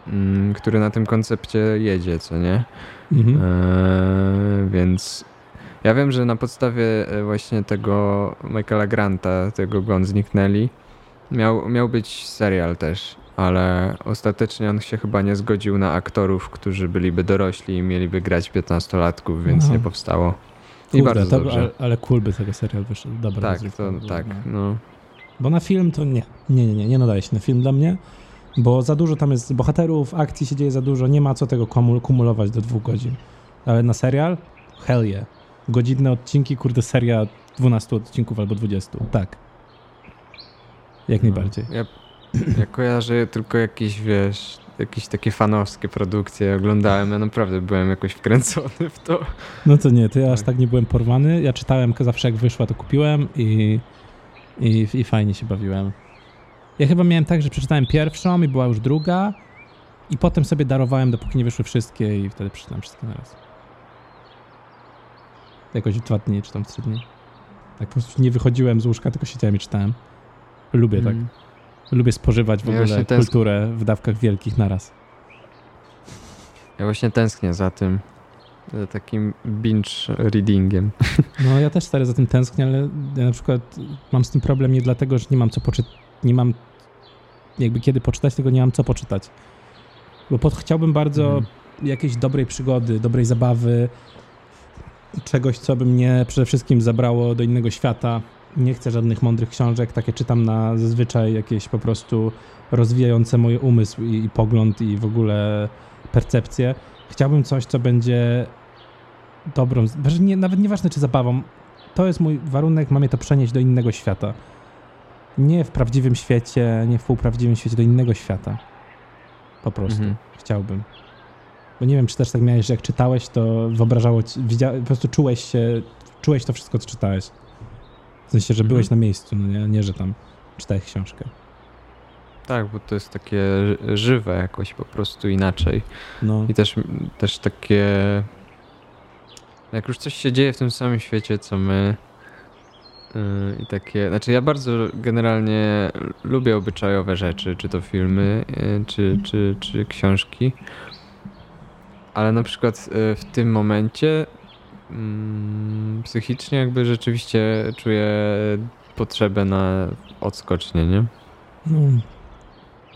mm, który na tym koncepcie jedzie, co nie? Mhm. Eee, więc ja wiem, że na podstawie e, właśnie tego Michaela Granta, tego Gon zniknęli, miał, miał być serial też, ale ostatecznie on się chyba nie zgodził na aktorów, którzy byliby dorośli i mieliby grać 15-latków, więc Aha. nie powstało. I Kurde, bardzo dobrze. ale, ale cool by tego serial wyszedł. Dobra, tak, to, tak, no. no. Bo na film to nie. Nie, nie, nie, nie nadaje się na film dla mnie, bo za dużo tam jest bohaterów, akcji się dzieje za dużo, nie ma co tego kumul- kumulować do dwóch godzin. Ale na serial? Hell yeah. Godzinne odcinki, kurde, seria 12 odcinków albo 20. Tak. Jak najbardziej. No, Ja, ja kojarzę tylko jakieś, wiesz, jakieś takie fanowskie produkcje oglądałem, ja naprawdę byłem jakoś wkręcony w to. No to nie, to ja aż Tak. tak nie byłem porwany. Ja czytałem zawsze jak wyszła, to kupiłem i, i, i fajnie się bawiłem. Ja chyba miałem tak, że przeczytałem pierwszą i była już druga i potem sobie darowałem, dopóki nie wyszły wszystkie i wtedy przeczytałem wszystkie na raz. Jakoś dwa dni, czy tam w trzy dni. Tak po prostu nie wychodziłem z łóżka, tylko siedziałem i czytałem. Lubię tak. Lubię spożywać w Ja ogóle kulturę w dawkach wielkich naraz. Ja właśnie tęsknię za tym, za takim binge readingiem. No ja też stary za tym tęsknię, ale ja na przykład mam z tym problem nie dlatego, że nie mam co poczytać, nie mam jakby kiedy poczytać, tylko nie mam co poczytać. Bo pod, chciałbym bardzo Mhm. jakiejś dobrej przygody, dobrej zabawy, czegoś, co by mnie przede wszystkim zabrało do innego świata. Nie chcę żadnych mądrych książek, takie czytam na zazwyczaj jakieś po prostu rozwijające mój umysł i, i pogląd i w ogóle percepcję. Chciałbym coś, co będzie dobrą, że nie, nawet nieważne czy zabawą, to jest mój warunek, mam je to przenieść do innego świata. Nie w prawdziwym świecie, nie w półprawdziwym świecie, do innego świata. Po prostu. Mhm. Chciałbym. Bo nie wiem, czy też tak miałeś, że jak czytałeś, to wyobrażało ci, widzia, po prostu czułeś się, czułeś to wszystko, co czytałeś. W sensie, że Mhm. byłeś na miejscu, no nie, nie, że tam czytałeś książkę. Tak, bo to jest takie ży- żywe jakoś po prostu inaczej. No. I też, też takie. Jak już coś się dzieje w tym samym świecie, co my. yy, I takie. Znaczy, ja bardzo generalnie lubię obyczajowe rzeczy, czy to filmy, yy, czy, czy, czy książki. Ale na przykład yy, w tym momencie mm, psychicznie, jakby rzeczywiście czuję potrzebę na odskocznie, nie? No.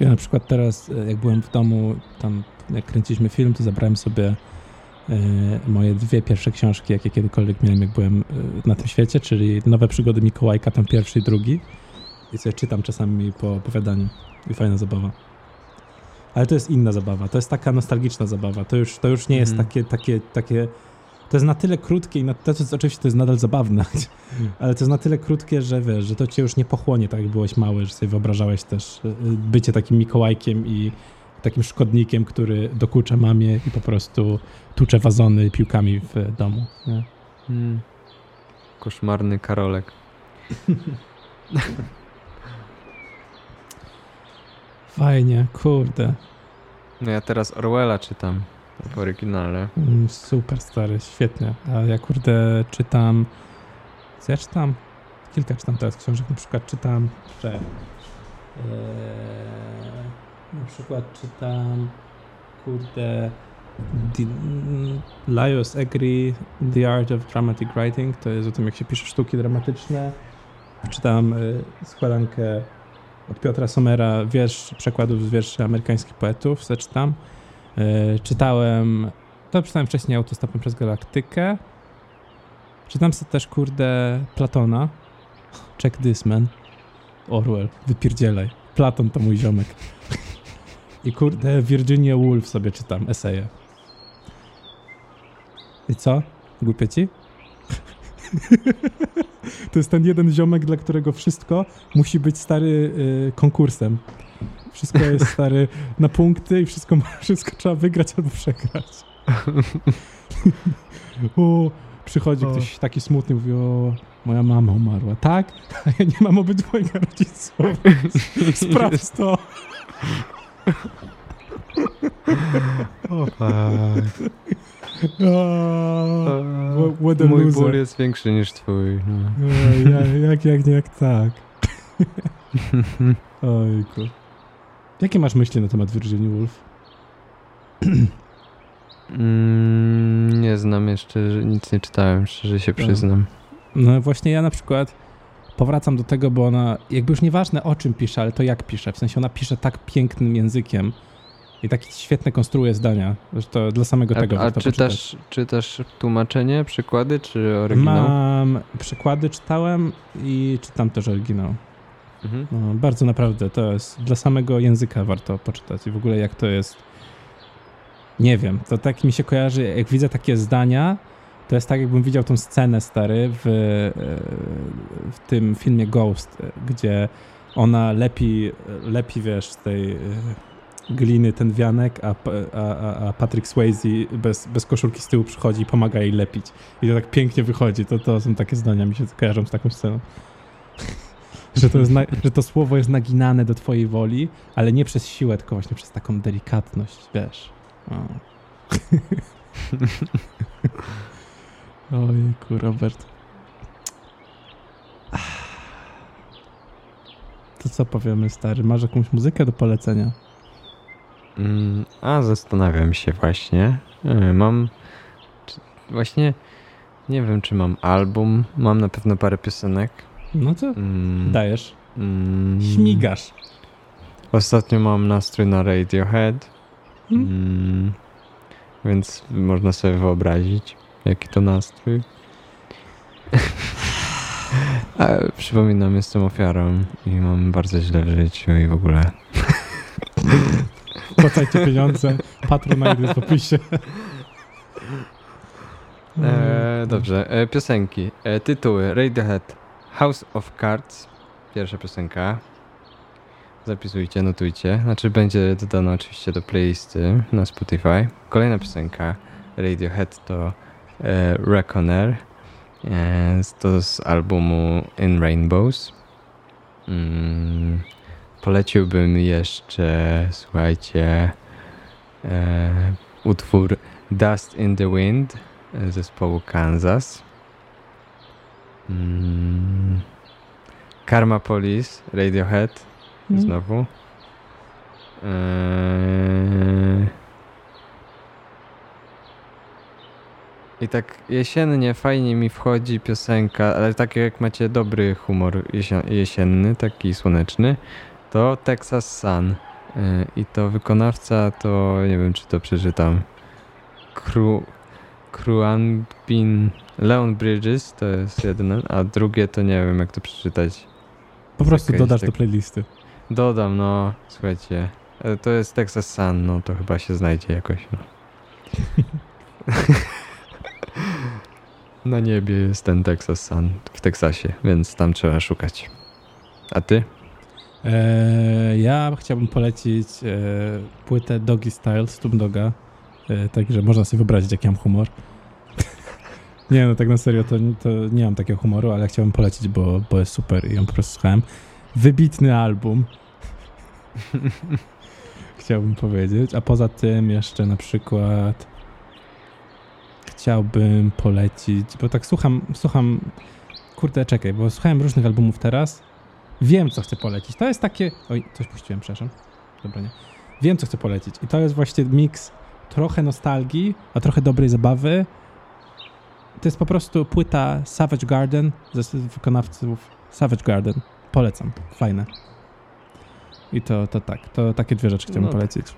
Ja na przykład teraz, e, jak byłem w domu, tam jak kręciliśmy film, to zabrałem sobie e, moje dwie pierwsze książki, jakie kiedykolwiek miałem, jak byłem e, na tym świecie, czyli Nowe przygody Mikołajka, tam pierwszy i drugi. I sobie czytam czasami po opowiadaniu. I fajna zabawa. Ale to jest inna zabawa. To jest taka nostalgiczna zabawa. To już, to już nie jest Mhm. takie, takie, takie... To jest na tyle krótkie i na, to jest, oczywiście to jest nadal zabawne, ale to jest na tyle krótkie, że wiesz, że to cię już nie pochłonie tak jak byłeś mały, że sobie wyobrażałeś też y, bycie takim Mikołajkiem i takim szkodnikiem, który dokucza mamie i po prostu tucze wazony piłkami w domu. Nie? Mm. Koszmarny Karolek. Fajnie, kurde. No ja teraz Orwella czytam w oryginale. Mm, Super stary, świetnie. A ja kurde czytam. Co ja czytam? Kilka czytam teraz książek. Na przykład czytam. Że, eee, na przykład czytam. Kurde. Laios Egri, The Art of Dramatic Writing. To jest o tym, jak się pisze sztuki dramatyczne. Czytam y, składankę od Piotra Somera, wiersz, przekładów z wierszy amerykańskich poetów. Zaczytam. E, czytałem, to czytałem wcześniej Autostopem przez Galaktykę. Czytam sobie też, kurde, Platona. Check this, man. Orwell, wypierdzielaj. Platon to mój ziomek. I kurde, Virginia Woolf sobie czytam, eseje. I co? Głupie ci? to jest ten jeden ziomek, dla którego wszystko musi być stary y, konkursem. Wszystko jest stary na punkty i wszystko, wszystko trzeba wygrać albo przegrać. o, przychodzi O. ktoś taki smutny, mówi, o, moja mama umarła. Tak? A ja nie mam obydwojga rodziców. Sprawdź to. O, O, What- what a Mój loser. ból jest większy niż twój. No. o, ja, jak, jak nie, jak tak. Ojku. Jakie masz myśli na temat Virginia Woolf? Mm, nie znam jeszcze, nic nie czytałem, szczerze się Tak. przyznam. No właśnie ja na przykład powracam do tego, bo ona, jakby już nieważne o czym pisze, ale to jak pisze. W sensie ona pisze tak pięknym językiem i tak świetnie konstruuje zdania, że to dla samego tego A, a warto poczytać. czytasz, czytasz tłumaczenie, przykłady, czy oryginał? Mam przykłady, czytałem i czytam też oryginał. Mhm. No, bardzo naprawdę, to jest dla samego języka warto poczytać i w ogóle jak to jest. Nie wiem, to tak mi się kojarzy, jak widzę takie zdania, to jest tak, jakbym widział tą scenę stary w, e, w tym filmie Ghost, e, gdzie ona lepi, lepi wiesz, z tej e, gliny ten wianek, a, a, a- Patrick Swayze bez, bez koszulki z tyłu przychodzi i pomaga jej lepić. I to tak pięknie wychodzi. To, to są takie zdania, mi się kojarzą z taką sceną. Że, to na, że to słowo jest naginane do twojej woli, ale nie przez siłę, tylko właśnie przez taką delikatność, wiesz. Ojku, Robert. To co powiemy, stary? Masz jakąś muzykę do polecenia? Mm, a zastanawiam się właśnie. E, Mam. Właśnie nie wiem, czy mam album. Mam na pewno parę piosenek. No to Mm, dajesz. mm, Śmigasz. Ostatnio mam nastrój na Radiohead. Hmm? Mm, więc można sobie wyobrazić, jaki to nastrój. A, przypominam, jestem ofiarą i mam bardzo źle w życiu i w ogóle. Płacajcie pieniądze. Patronite jest w opisie. E, dobrze, e, piosenki. E, tytuły Radiohead House of Cards. Pierwsza piosenka. Zapisujcie, notujcie. Znaczy będzie dodana oczywiście do playlisty na Spotify. Kolejna piosenka Radiohead to e, Reckoner. E, to z albumu In Rainbows. Mm, poleciłbym jeszcze, słuchajcie, e, utwór Dust in the Wind e, zespołu Kansas. Mm. Karma Police, Radiohead, Mm. znowu. Eee... I tak jesiennie fajnie mi wchodzi piosenka, ale tak jak macie dobry humor jesienny, taki słoneczny, to Texas Sun. Eee, I to wykonawca to, nie wiem czy to przeczytam, Kru... Kruanbin... Leon Bridges to jest jeden, a drugie to nie wiem jak to przeczytać. Po prostu Okej, dodasz tak. do playlisty. Dodam, no, słuchajcie. e, To jest Texas Sun, no to chyba się znajdzie jakoś. No. Na niebie jest ten Texas Sun w Teksasie, więc tam trzeba szukać. A ty? E, ja chciałbym polecić e, płytę Doggy Style z Doga. E, także można sobie wyobrazić, jaki mam humor. nie no, tak na serio, to, to nie mam takiego humoru, ale chciałbym polecić, bo, bo jest super i ją po prostu słuchałem. Wybitny album. chciałbym powiedzieć. A poza tym jeszcze na przykład chciałbym polecić, bo tak słucham, słucham, kurde, czekaj, bo słuchałem różnych albumów teraz. Wiem, co chcę polecić. To jest takie. Oj, coś puściłem, przepraszam. Dobra, nie. Wiem, co chcę polecić. I to jest właśnie miks trochę nostalgii, a trochę dobrej zabawy. To jest po prostu płyta Savage Garden ze wykonawców Savage Garden. Polecam. Fajne. I to, to tak. To takie dwie rzeczy chciałbym No tak. polecić.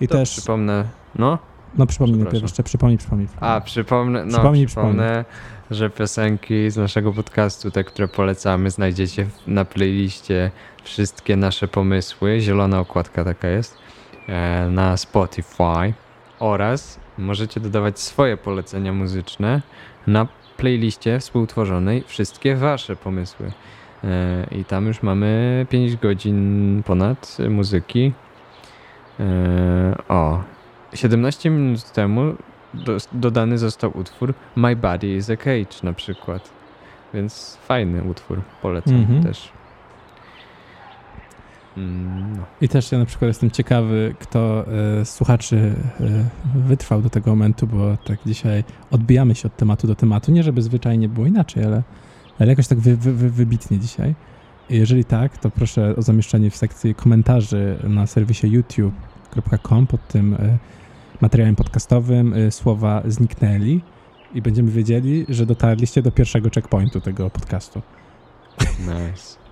I też. Przypomnę. No? No przypomnij jeszcze, przypomnij, przypomnij. A, przypomnę, no, Przypomnij, przypomnę, że piosenki z naszego podcastu, te, które polecamy, znajdziecie na playliście wszystkie nasze pomysły. Zielona okładka taka jest. E, na Spotify. Oraz możecie dodawać swoje polecenia muzyczne na playliście współtworzonej wszystkie wasze pomysły. E, I tam już mamy 5 godzin ponad muzyki. E, o, 17 minut temu do, dodany został utwór My Body is a Cage na przykład. Więc fajny utwór, polecam Mhm. też. Mm, no. I też ja na przykład jestem ciekawy, kto z słuchaczy e, wytrwał do tego momentu, bo tak dzisiaj odbijamy się od tematu do tematu. Nie, żeby zwyczajnie było inaczej, ale, ale jakoś tak wy, wy, wy, wybitnie dzisiaj. I jeżeli tak, to proszę o zamieszczenie w sekcji komentarzy na serwisie youtube.com pod tym e, materiałem podcastowym słowa zniknęli i będziemy wiedzieli, że dotarliście do pierwszego checkpointu tego podcastu. Nice.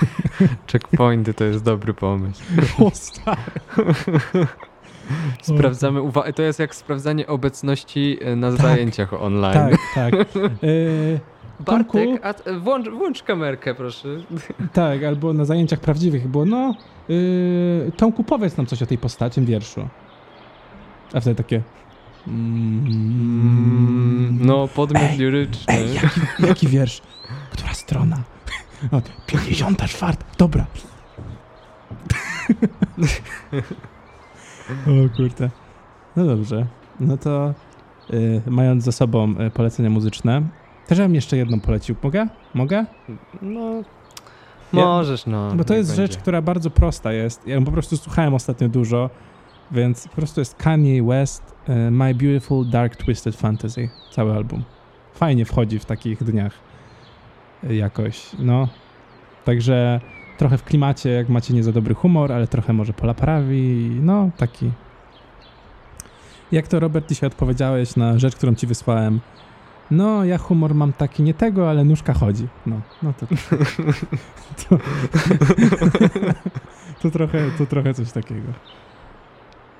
Checkpointy to jest dobry pomysł. Sprawdzamy, uwa- to jest jak sprawdzanie obecności e, na Tak. zajęciach online. Tak, tak. E, Tomku? Bartek, a, t- włącz, włącz kamerkę proszę. Tak, albo na zajęciach prawdziwych było, no, yy, Tomku, powiedz nam coś o tej postaci w wierszu. A wtedy takie... Mm, No, podmiot Ej, liryczny. Ej, jaki, jaki wiersz? Która strona? O, 54, dobra. o kurde. No dobrze. No to yy, mając za sobą y, polecenia muzyczne, też ja bym jeszcze jedną polecił. Mogę? Mogę? No, możesz, no. Bo to jest będzie. rzecz, która bardzo prosta jest. Ja po prostu słuchałem ostatnio dużo, więc po prostu jest Kanye West, e, My Beautiful Dark Twisted Fantasy, cały album. Fajnie wchodzi w takich dniach jakoś, no. Także trochę w klimacie, jak macie nie za dobry humor, ale trochę może pola prawi, no taki. Jak to Robert dzisiaj odpowiedziałeś na rzecz, którą ci wysłałem? No, ja humor mam taki nie tego, ale nóżka chodzi. No, no to to, to, trochę, to trochę coś takiego.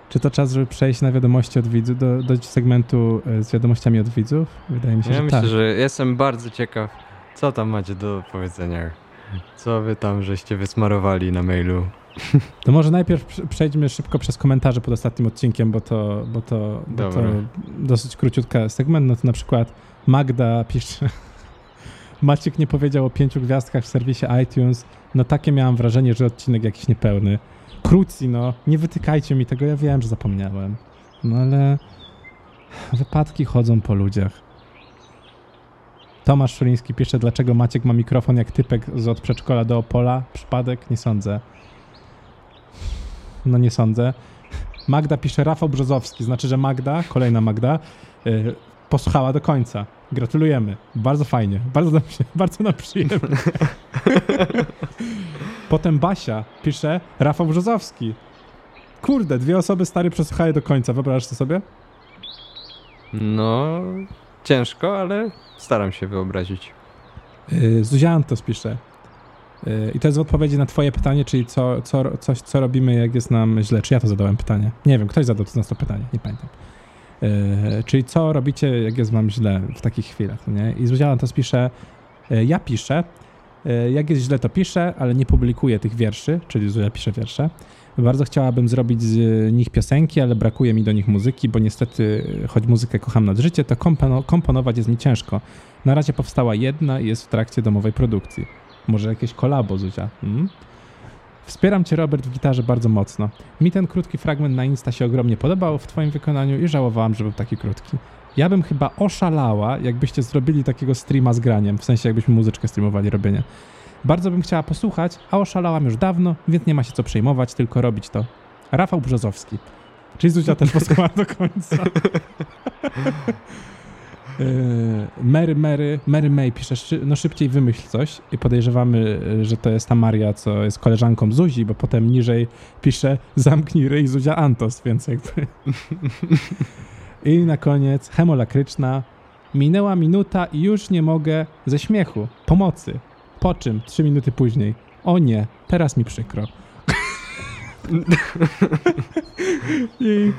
Czy to czas, żeby przejść na wiadomości od widzów, do, do segmentu e, z wiadomościami od widzów? Wydaje mi się, Ja że myślę, tak. że jestem bardzo ciekaw, co tam macie do powiedzenia. Co wy tam żeście wysmarowali na mailu. To może najpierw prze- przejdźmy szybko przez komentarze pod ostatnim odcinkiem, bo to, bo to, bo to dosyć króciutka segment. No to na przykład Magda pisze Maciek nie powiedział o pięciu gwiazdkach w serwisie iTunes. No takie miałam wrażenie, że odcinek jakiś niepełny. Króci, no. Nie wytykajcie mi tego, ja wiem, że zapomniałem. No ale wypadki chodzą po ludziach. Tomasz Szuliński pisze, dlaczego Maciek ma mikrofon jak typek z od przedszkola do Opola. Przypadek? Nie sądzę. No nie sądzę. Magda pisze Rafał Brzozowski, znaczy, że Magda, kolejna Magda, yy, posłuchała do końca. Gratulujemy. Bardzo fajnie. Bardzo nam, się, bardzo nam przyjemnie. Potem Basia pisze Rafał Brzozowski. Kurde, dwie osoby stary przesłuchały do końca. Wyobrażasz to sobie? No, ciężko, ale staram się wyobrazić. Yy, Zuzia Antos pisze. Yy, I to jest w odpowiedzi na twoje pytanie, czyli co, co, coś, co robimy, jak jest nam źle. Czy ja to zadałem pytanie? Nie wiem, ktoś zadał to nas to pytanie, nie pamiętam. Yy, czyli co robicie, jak jest wam źle w takich chwilach, no nie? I Zuzia Antos pisze, ja piszę, jak jest źle, to piszę, ale nie publikuję tych wierszy, czyli Zuzia pisze wiersze. Bardzo chciałabym zrobić z nich piosenki, ale brakuje mi do nich muzyki, bo niestety, choć muzykę kocham nad życie, to kompono- komponować jest mi ciężko. Na razie powstała jedna i jest w trakcie domowej produkcji. Może jakieś kolabo, Zuzia? Mm? Wspieram cię, Robert, w gitarze bardzo mocno. Mi ten krótki fragment na Insta się ogromnie podobał w twoim wykonaniu i żałowałam, że był taki krótki. Ja bym chyba oszalała, jakbyście zrobili takiego streama z graniem, w sensie jakbyśmy muzyczkę streamowali robienie. Bardzo bym chciała posłuchać, a oszalałam już dawno, więc nie ma się co przejmować, tylko robić to. Rafał Brzozowski. Czyli Zuzia też posłuchała do końca. Yy, Mary, Mary, Mary May pisze, no szybciej wymyśl coś i podejrzewamy, y, że to jest ta Maria, co jest koleżanką Zuzi, bo potem niżej pisze zamknij ryj Zuzia Antos, więc jakby... I na koniec hemolakryczna. Minęła minuta i już nie mogę ze śmiechu. Pomocy. Po czym? Trzy minuty później. O nie, teraz mi przykro. I,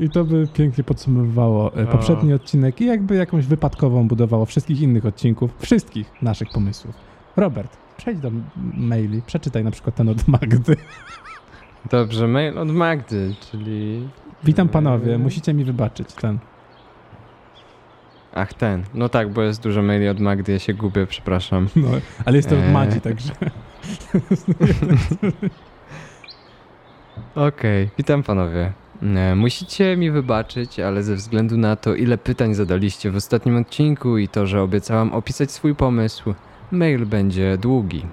I to by pięknie podsumowywało e, poprzedni odcinek i jakby jakąś wypadkową budowało wszystkich innych odcinków, wszystkich naszych pomysłów. Robert, przejdź do maili, przeczytaj na przykład ten od Magdy. Dobrze, mail od Magdy, czyli... Witam panowie, musicie mi wybaczyć ten. Ach, ten. No tak, bo jest dużo maili od Magdy, ja się gubię, przepraszam. No, ale jest to od Eee. Madzi, także. Okej, witam panowie. E, Musicie mi wybaczyć, ale ze względu na to, ile pytań zadaliście w ostatnim odcinku i to, że obiecałam opisać swój pomysł, mail będzie długi.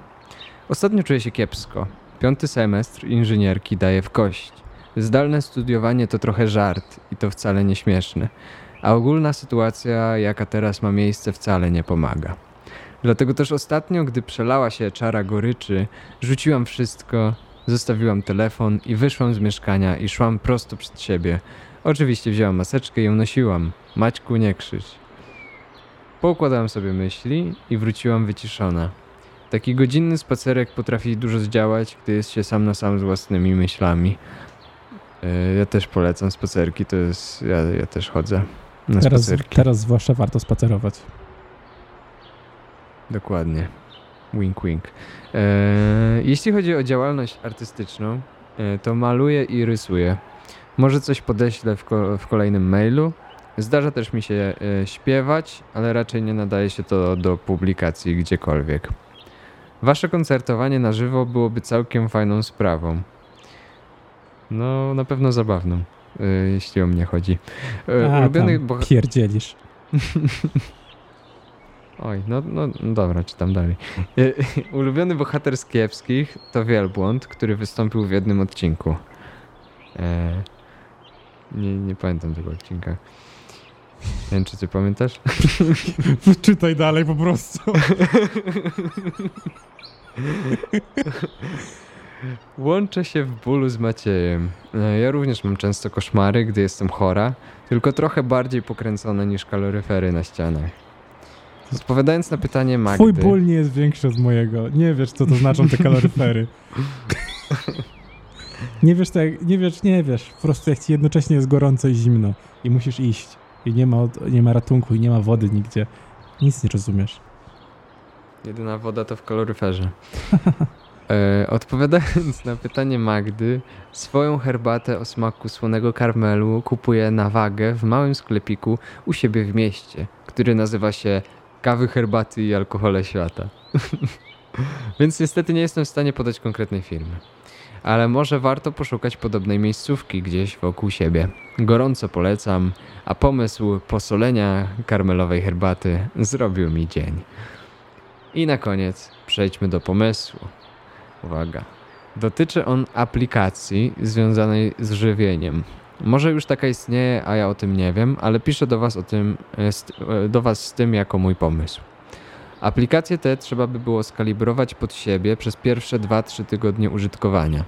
Ostatnio czuję się kiepsko. Piąty semestr inżynierki daje w kość. Zdalne studiowanie to trochę żart i to wcale nie śmieszne. A ogólna sytuacja, jaka teraz ma miejsce, wcale nie pomaga. Dlatego też ostatnio, gdy przelała się czara goryczy, rzuciłam wszystko, Zostawiłam telefon i wyszłam z mieszkania i szłam prosto przed siebie. Oczywiście wzięłam maseczkę i ją nosiłam. Maćku, nie krzycz. Poukładałam sobie myśli i wróciłam wyciszona. Taki godzinny spacerek potrafi dużo zdziałać, gdy jest się sam na sam z własnymi myślami. Yy, Ja też polecam spacerki, to jest... Ja, ja też chodzę na Teraz, spacerki. teraz zwłaszcza warto spacerować. Dokładnie. Wink, wink. E, jeśli chodzi o działalność artystyczną, e, to maluję i rysuję. Może coś podeślę w, ko- w kolejnym mailu. Zdarza też mi się e, śpiewać, ale raczej nie nadaje się to do publikacji gdziekolwiek. Wasze koncertowanie na żywo byłoby całkiem fajną sprawą. No, na pewno zabawną, jeśli o mnie chodzi. E, A, ulubiony pierdzielisz. Oj, no, no, no dobra, czytam dalej. E, Ulubiony bohater z kiepskich to Wielbłąd, który wystąpił w jednym odcinku. E, nie, nie pamiętam tego odcinka. Nie wiem, czy ty pamiętasz? Czytaj dalej po prostu. Łączę się w bólu z Maciejem. E, Ja również mam często koszmary, gdy jestem chora, tylko trochę bardziej pokręcone niż kaloryfery na ścianach. Odpowiadając na pytanie Magdy... Twój ból nie jest większy od mojego. Nie wiesz, co to znaczą te kaloryfery. nie wiesz, tak, nie wiesz, nie wiesz. Po prostu jak ci jednocześnie jest gorąco i zimno i musisz iść i nie ma, nie ma ratunku i nie ma wody nigdzie. Nic nie rozumiesz. Jedyna woda to w kaloryferze. E, odpowiadając na pytanie Magdy, swoją herbatę o smaku słonego karmelu kupuję na wagę w małym sklepiku u siebie w mieście, który nazywa się Kawy, Herbaty i Alkohole Świata. Więc niestety nie jestem w stanie podać konkretnej firmy. ale może warto poszukać podobnej miejscówki gdzieś wokół siebie. Gorąco polecam, a pomysł posolenia karmelowej herbaty zrobił mi dzień. I na koniec przejdźmy do pomysłu. Uwaga. Dotyczy on aplikacji związanej z żywieniem. Może już taka istnieje, a ja o tym nie wiem, ale piszę do Was o tym, e, e, do Was z tym jako mój pomysł. Aplikacje te trzeba by było skalibrować pod siebie przez pierwsze 2-3 tygodnie użytkowania.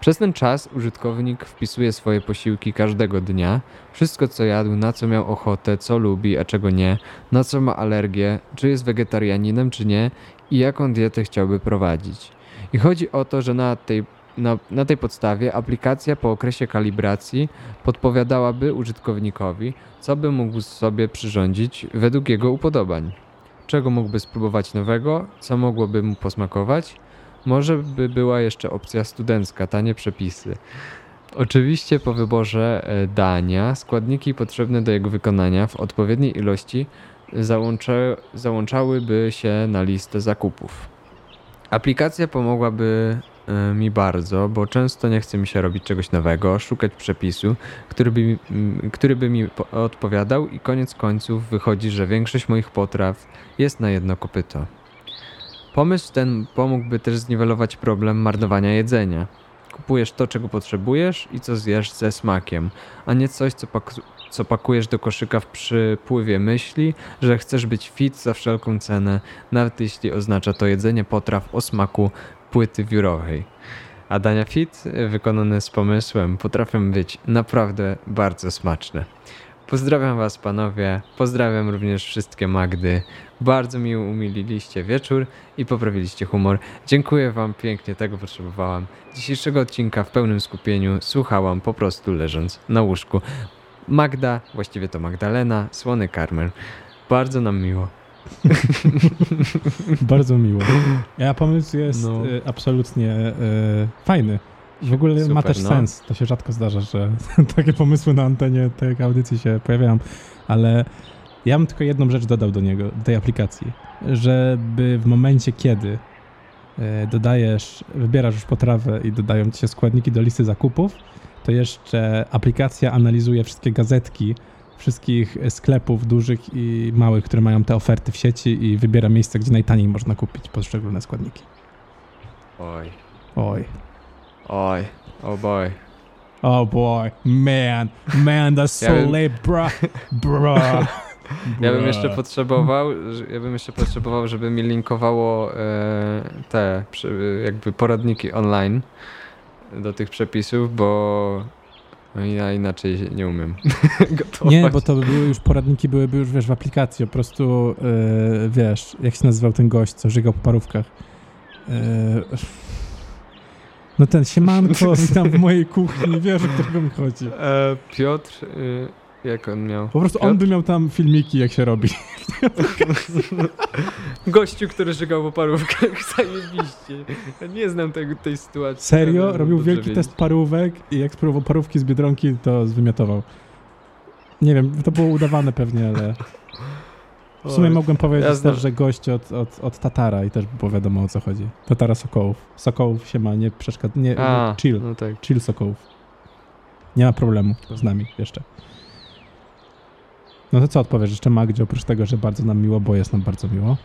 Przez ten czas użytkownik wpisuje swoje posiłki każdego dnia, wszystko co jadł, na co miał ochotę, co lubi, a czego nie, na co ma alergię, czy jest wegetarianinem, czy nie i jaką dietę chciałby prowadzić. I chodzi o to, że na tej, na, na tej podstawie aplikacja po okresie kalibracji podpowiadałaby użytkownikowi, co by mógł sobie przyrządzić według jego upodobań. Czego mógłby spróbować nowego, co mogłoby mu posmakować. Może by była jeszcze opcja studencka, tanie przepisy. Oczywiście po wyborze e, dania składniki potrzebne do jego wykonania w odpowiedniej ilości załącza, załączałyby się na listę zakupów. Aplikacja pomogłaby e, mi bardzo, bo często nie chce mi się robić czegoś nowego, szukać przepisu, który by, który by mi po- odpowiadał i koniec końców wychodzi, że większość moich potraw jest na jedno kopyto. Pomysł ten pomógłby też zniwelować problem marnowania jedzenia. Kupujesz to, czego potrzebujesz i co zjesz ze smakiem, a nie coś, co, co pakujesz do koszyka w przypływie myśli, że chcesz być fit za wszelką cenę, nawet jeśli oznacza to jedzenie potraw o smaku płyty wiórowej. A dania fit, y, wykonane z pomysłem, potrafią być naprawdę bardzo smaczne. Pozdrawiam Was, panowie. Pozdrawiam również wszystkie Magdy. Bardzo mi umililiście wieczór i poprawiliście humor. Dziękuję Wam pięknie, tego potrzebowałam. Dzisiejszego odcinka w pełnym skupieniu słuchałam po prostu leżąc na łóżku. Magda, właściwie to Magdalena, słony karmel. Bardzo nam miło. Bardzo miło. Ja pomysł jest No. y, absolutnie y, fajny. W ogóle ma Super, też no. sens. To się rzadko zdarza, że takie pomysły na antenie tej audycji się pojawiają, ale ja bym tylko jedną rzecz dodał do niego, do tej aplikacji, żeby w momencie, kiedy y, dodajesz, wybierasz już potrawę i dodają ci się składniki do listy zakupów, to jeszcze aplikacja analizuje wszystkie gazetki wszystkich sklepów dużych i małych, które mają te oferty w sieci i wybiera miejsce, gdzie najtaniej można kupić poszczególne składniki. Oj, Oj. oj, oh boy. Oh boy, man, man, that's so Ja late, bruh, bruh. Ja bym jeszcze potrzebował, ja bym jeszcze potrzebował, żeby mi linkowało e, te jakby poradniki online do tych przepisów, bo ja inaczej nie umiem gotować. Nie, bo to by były już poradniki, byłyby już, wiesz, w aplikacji, po prostu, yy, wiesz, jak się nazywał ten gość, co żygał po parówkach. Yy, no ten siemanko tam w mojej kuchni, wiesz, o którego mi chodzi. E, Piotr, y, jak on miał? Po prostu on Piotr? by miał tam filmiki, jak się robi. Gościu, który żygał po parówkach, zajebiście. Ja nie znam tego, tej sytuacji. Serio? Robił wielki wiedzieć. test parówek i jak spróbował parówki z Biedronki, to zwymiotował. Nie wiem, to było udawane pewnie, ale w sumie Oj. mogłem powiedzieć Ja znam- też, że gość od, od, od Tatara i też by było wiadomo o co chodzi. Tatara Sokołów. Sokołów się ma, nie przeszkadza, nie, A, chill, no tak. chill Sokołów. Nie ma problemu z nami jeszcze. No to co odpowiesz jeszcze Magdzie, oprócz tego, że bardzo nam miło, bo jest nam bardzo miło.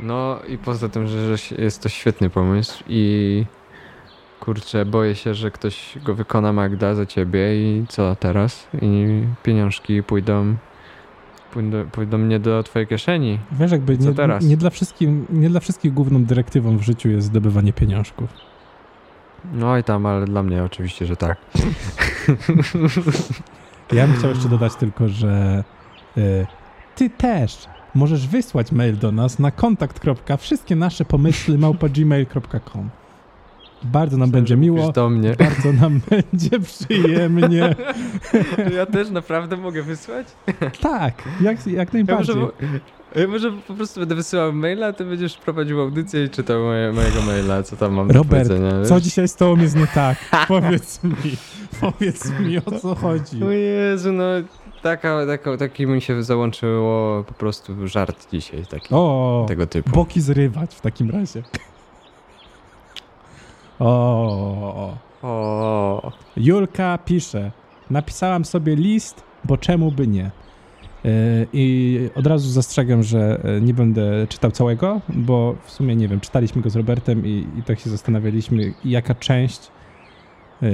No i poza tym, że, że jest to świetny pomysł i kurczę, boję się, że ktoś go wykona Magda za ciebie i co teraz? I pieniążki pójdą, pójdą, pójdą nie do twojej kieszeni. Wiesz, jakby nie, teraz? nie, dla wszystkim, nie dla wszystkich główną dyrektywą w życiu jest zdobywanie pieniążków. No i tam, ale dla mnie oczywiście, że tak. Ja bym chciał jeszcze dodać tylko, że y, ty też możesz wysłać mail do nas na kontakt. wszystkie nasze pomysły małpa gmail.com. Bardzo nam będzie miło, do mnie. bardzo nam będzie przyjemnie. Ja też naprawdę mogę wysłać? Tak, jak, jak Ja może, najbardziej. Ja może po prostu będę wysyłał maila, a ty będziesz prowadził audycję i czytał moje, mojego maila, co tam mam do Robert, powiedzenia. Co wiesz? dzisiaj z tobą jest nie tak? Powiedz mi, powiedz mi o co chodzi. O Jezu, no taka, taka, taki mi się załączyło po prostu żart dzisiaj, taki O, tego typu. boki zrywać w takim razie. O, O, Julka pisze. Napisałam sobie list, bo czemu by nie? Yy, I od razu zastrzegam, że yy, nie będę czytał całego, bo w sumie nie wiem, czytaliśmy go z Robertem i, i tak się zastanawialiśmy, jaka część yy,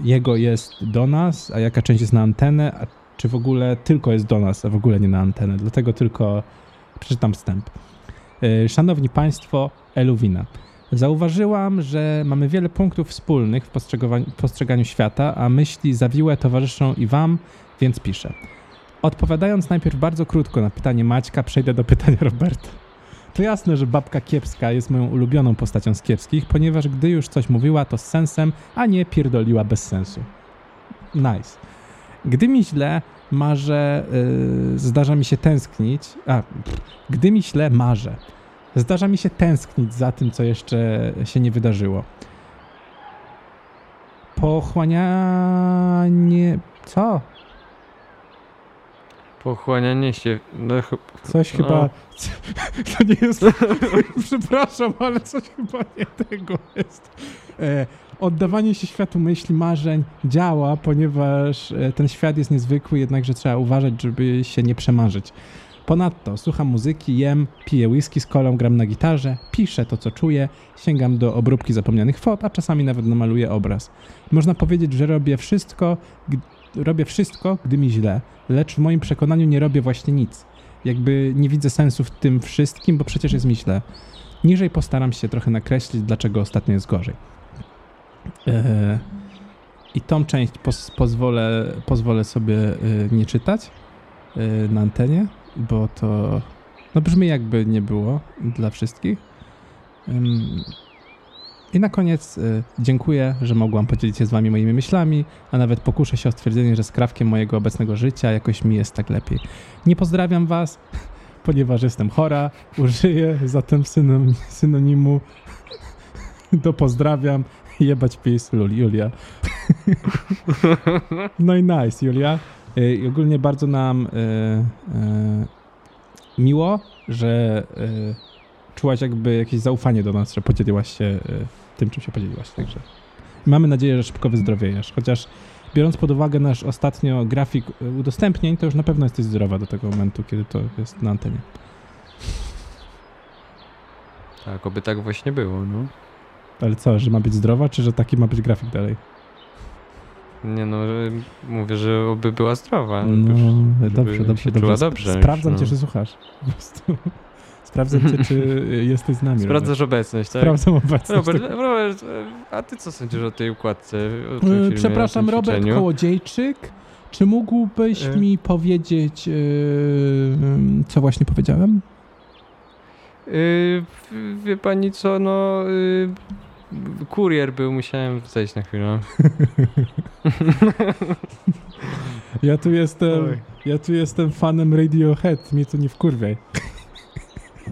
jego jest do nas, a jaka część jest na antenę, a czy w ogóle tylko jest do nas, a w ogóle nie na antenę. Dlatego tylko przeczytam wstęp. Szanowni Państwo, Eluwina. Zauważyłam, że mamy wiele punktów wspólnych w postrzeganiu świata, a myśli zawiłe towarzyszą i Wam, więc piszę. Odpowiadając najpierw bardzo krótko na pytanie Maćka, przejdę do pytania Roberta. To jasne, że babka kiepska jest moją ulubioną postacią z kiepskich, ponieważ gdy już coś mówiła, to z sensem, a nie pierdoliła bez sensu. Nice. Gdy mi źle, marzę, yy, zdarza mi się tęsknić. A, gdy mi źle, marzę. Zdarza mi się tęsknić za tym, co jeszcze się nie wydarzyło. Pochłanianie. Co? Pochłanianie się. No, Coś No. chyba. To nie jest. Przepraszam, ale coś chyba nie tego jest. E, oddawanie się światu myśli, marzeń działa, ponieważ e, ten świat jest niezwykły, jednakże trzeba uważać, żeby się nie przemarzyć. Ponadto słucham muzyki, jem, piję whisky z kolą, gram na gitarze, piszę to, co czuję, sięgam do obróbki zapomnianych fot, a czasami nawet namaluję obraz. Można powiedzieć, że robię wszystko, robię wszystko, gdy mi źle, lecz w moim przekonaniu nie robię właśnie nic. Jakby nie widzę sensu w tym wszystkim, bo przecież jest mi źle. Niżej postaram się trochę nakreślić, dlaczego ostatnio jest gorzej. Eee, I tą część pos, pozwolę, pozwolę sobie e, nie czytać e, na antenie, bo to no brzmi jakby nie było dla wszystkich. Ym, I na koniec e, dziękuję, że mogłam podzielić się z wami moimi myślami, a nawet pokuszę się o stwierdzenie, że skrawkiem mojego obecnego życia jakoś mi jest tak lepiej. Nie pozdrawiam was, ponieważ jestem chora, użyję zatem synonimu do pozdrawiam, jebać pis, Julia. No i nice, Julia. Y, I ogólnie bardzo nam y, y, miło, że y, czułaś jakby jakieś zaufanie do nas, że podzieliłaś się y, tym, czym się podzieliłaś. Także mamy nadzieję, że szybko wyzdrowiejesz. Chociaż biorąc pod uwagę nasz ostatnio grafik udostępnień, to już na pewno jesteś zdrowa do tego momentu, kiedy to jest na antenie. tak, oby tak właśnie było, no. Ale co, że ma być zdrowa, czy że taki ma być grafik dalej? Nie no, że mówię, że oby była zdrowa. No, dobrze, dobrze, dobrze. dobrze. Sprawdzam no. cię, czy słuchasz. Po prostu. Sprawdzam cię, czy jesteś z nami. Sprawdzasz obecność, tak? Robert. Sprawdzam obecność. Robert, Robert, e, a ty co sądzisz o tej układce? O tym E, filmie, Przepraszam, o Robert? Kołodziejczyk. Czy mógłbyś E. mi powiedzieć, e, co właśnie powiedziałem? Y, wie pani co, no... Y, kurier był, musiałem zejść na chwilę. Ja tu jestem, Oj. ja tu jestem fanem Radiohead, mnie tu nie wkurwiaj.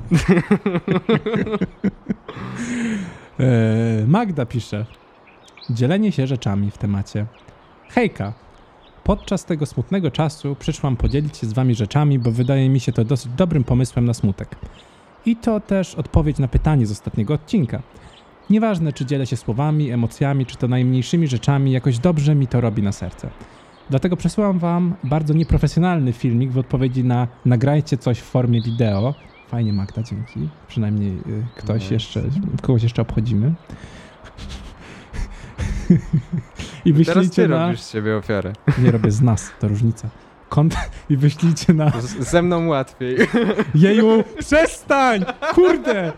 E, Magda pisze. Dzielenie się rzeczami w temacie. Hejka. Podczas tego smutnego czasu przyszłam podzielić się z wami rzeczami, bo wydaje mi się to dosyć dobrym pomysłem na smutek. I to też odpowiedź na pytanie z ostatniego odcinka. Nieważne, czy dzielę się słowami, emocjami, czy to najmniejszymi rzeczami, jakoś dobrze mi to robi na serce. Dlatego przesyłam wam bardzo nieprofesjonalny filmik w odpowiedzi na nagrajcie coś w formie wideo. Fajnie Magda, dzięki. Przynajmniej y, ktoś Nice. jeszcze, kogoś jeszcze obchodzimy. I Teraz wyślijcie ty na... robisz z siebie ofiarę. Nie robię z nas, to różnica. Kont... I wyślijcie na... Z, ze mną łatwiej. Jeju, przestań! Kurde!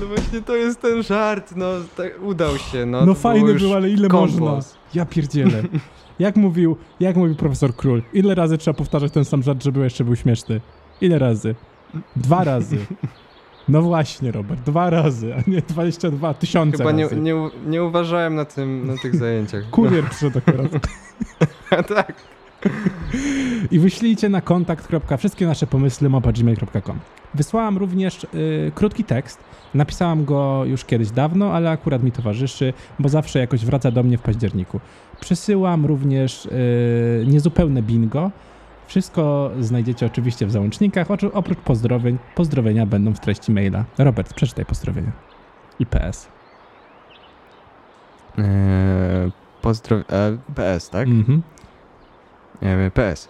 No właśnie to jest ten żart, no tak, udał się. No, No, fajny był, ale ile kompos. można? Ja pierdzielę. Jak mówił, jak mówił profesor Król, ile razy trzeba powtarzać ten sam żart, żeby jeszcze był śmieszny? Ile razy? Dwa razy. No właśnie, Robert, dwa razy, a nie 22 tysiące Chyba nie, razy. nie, nie uważałem na tym, na tych zajęciach. Kurier przyszedł akurat. tak. I wyślijcie na kontakt. Wszystkie nasze pomysły mapa.gmail.com. Wysłałam również y, krótki tekst. Napisałam go już kiedyś dawno, ale akurat mi towarzyszy, bo zawsze jakoś wraca do mnie w październiku. Przesyłam również y, niezupełne bingo. Wszystko znajdziecie oczywiście w załącznikach, oprócz pozdrowień. Pozdrowienia będą w treści maila. Robert, przeczytaj pozdrowienia. I PS. E, pozdro... E, PS, tak? Mhm. E, PS.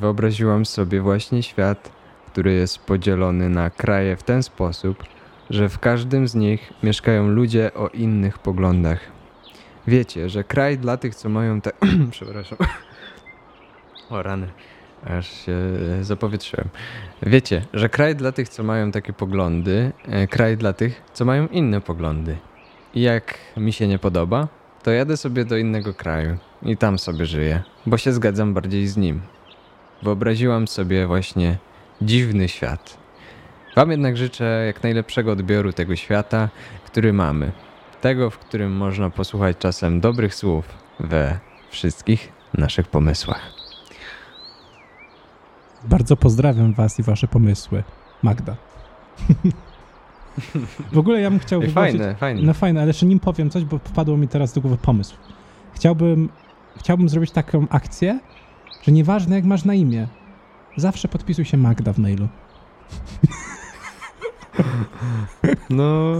Wyobraziłam sobie właśnie świat, który jest podzielony na kraje w ten sposób, że w każdym z nich mieszkają ludzie o innych poglądach. Wiecie, że kraj dla tych, co mają te... Przepraszam. O rany. Aż się e, zapowietrzyłem. Wiecie, że kraj dla tych, co mają takie poglądy, e, kraj dla tych, co mają inne poglądy. I jak mi się nie podoba, to jadę sobie do innego kraju i tam sobie żyję, bo się zgadzam bardziej z nim. Wyobraziłam sobie właśnie dziwny świat. Wam jednak życzę jak najlepszego odbioru tego świata, który mamy. Tego, w którym można posłuchać czasem dobrych słów we wszystkich naszych pomysłach. Bardzo pozdrawiam was i wasze pomysły. Magda. w ogóle ja bym chciał Ej, wygłosić... fajne, fajne. No fajne, ale jeszcze nim powiem coś, bo wpadło mi teraz do głowy pomysł. Chciałbym, chciałbym zrobić taką akcję, że nieważne jak masz na imię, zawsze podpisuj się Magda w mailu. No,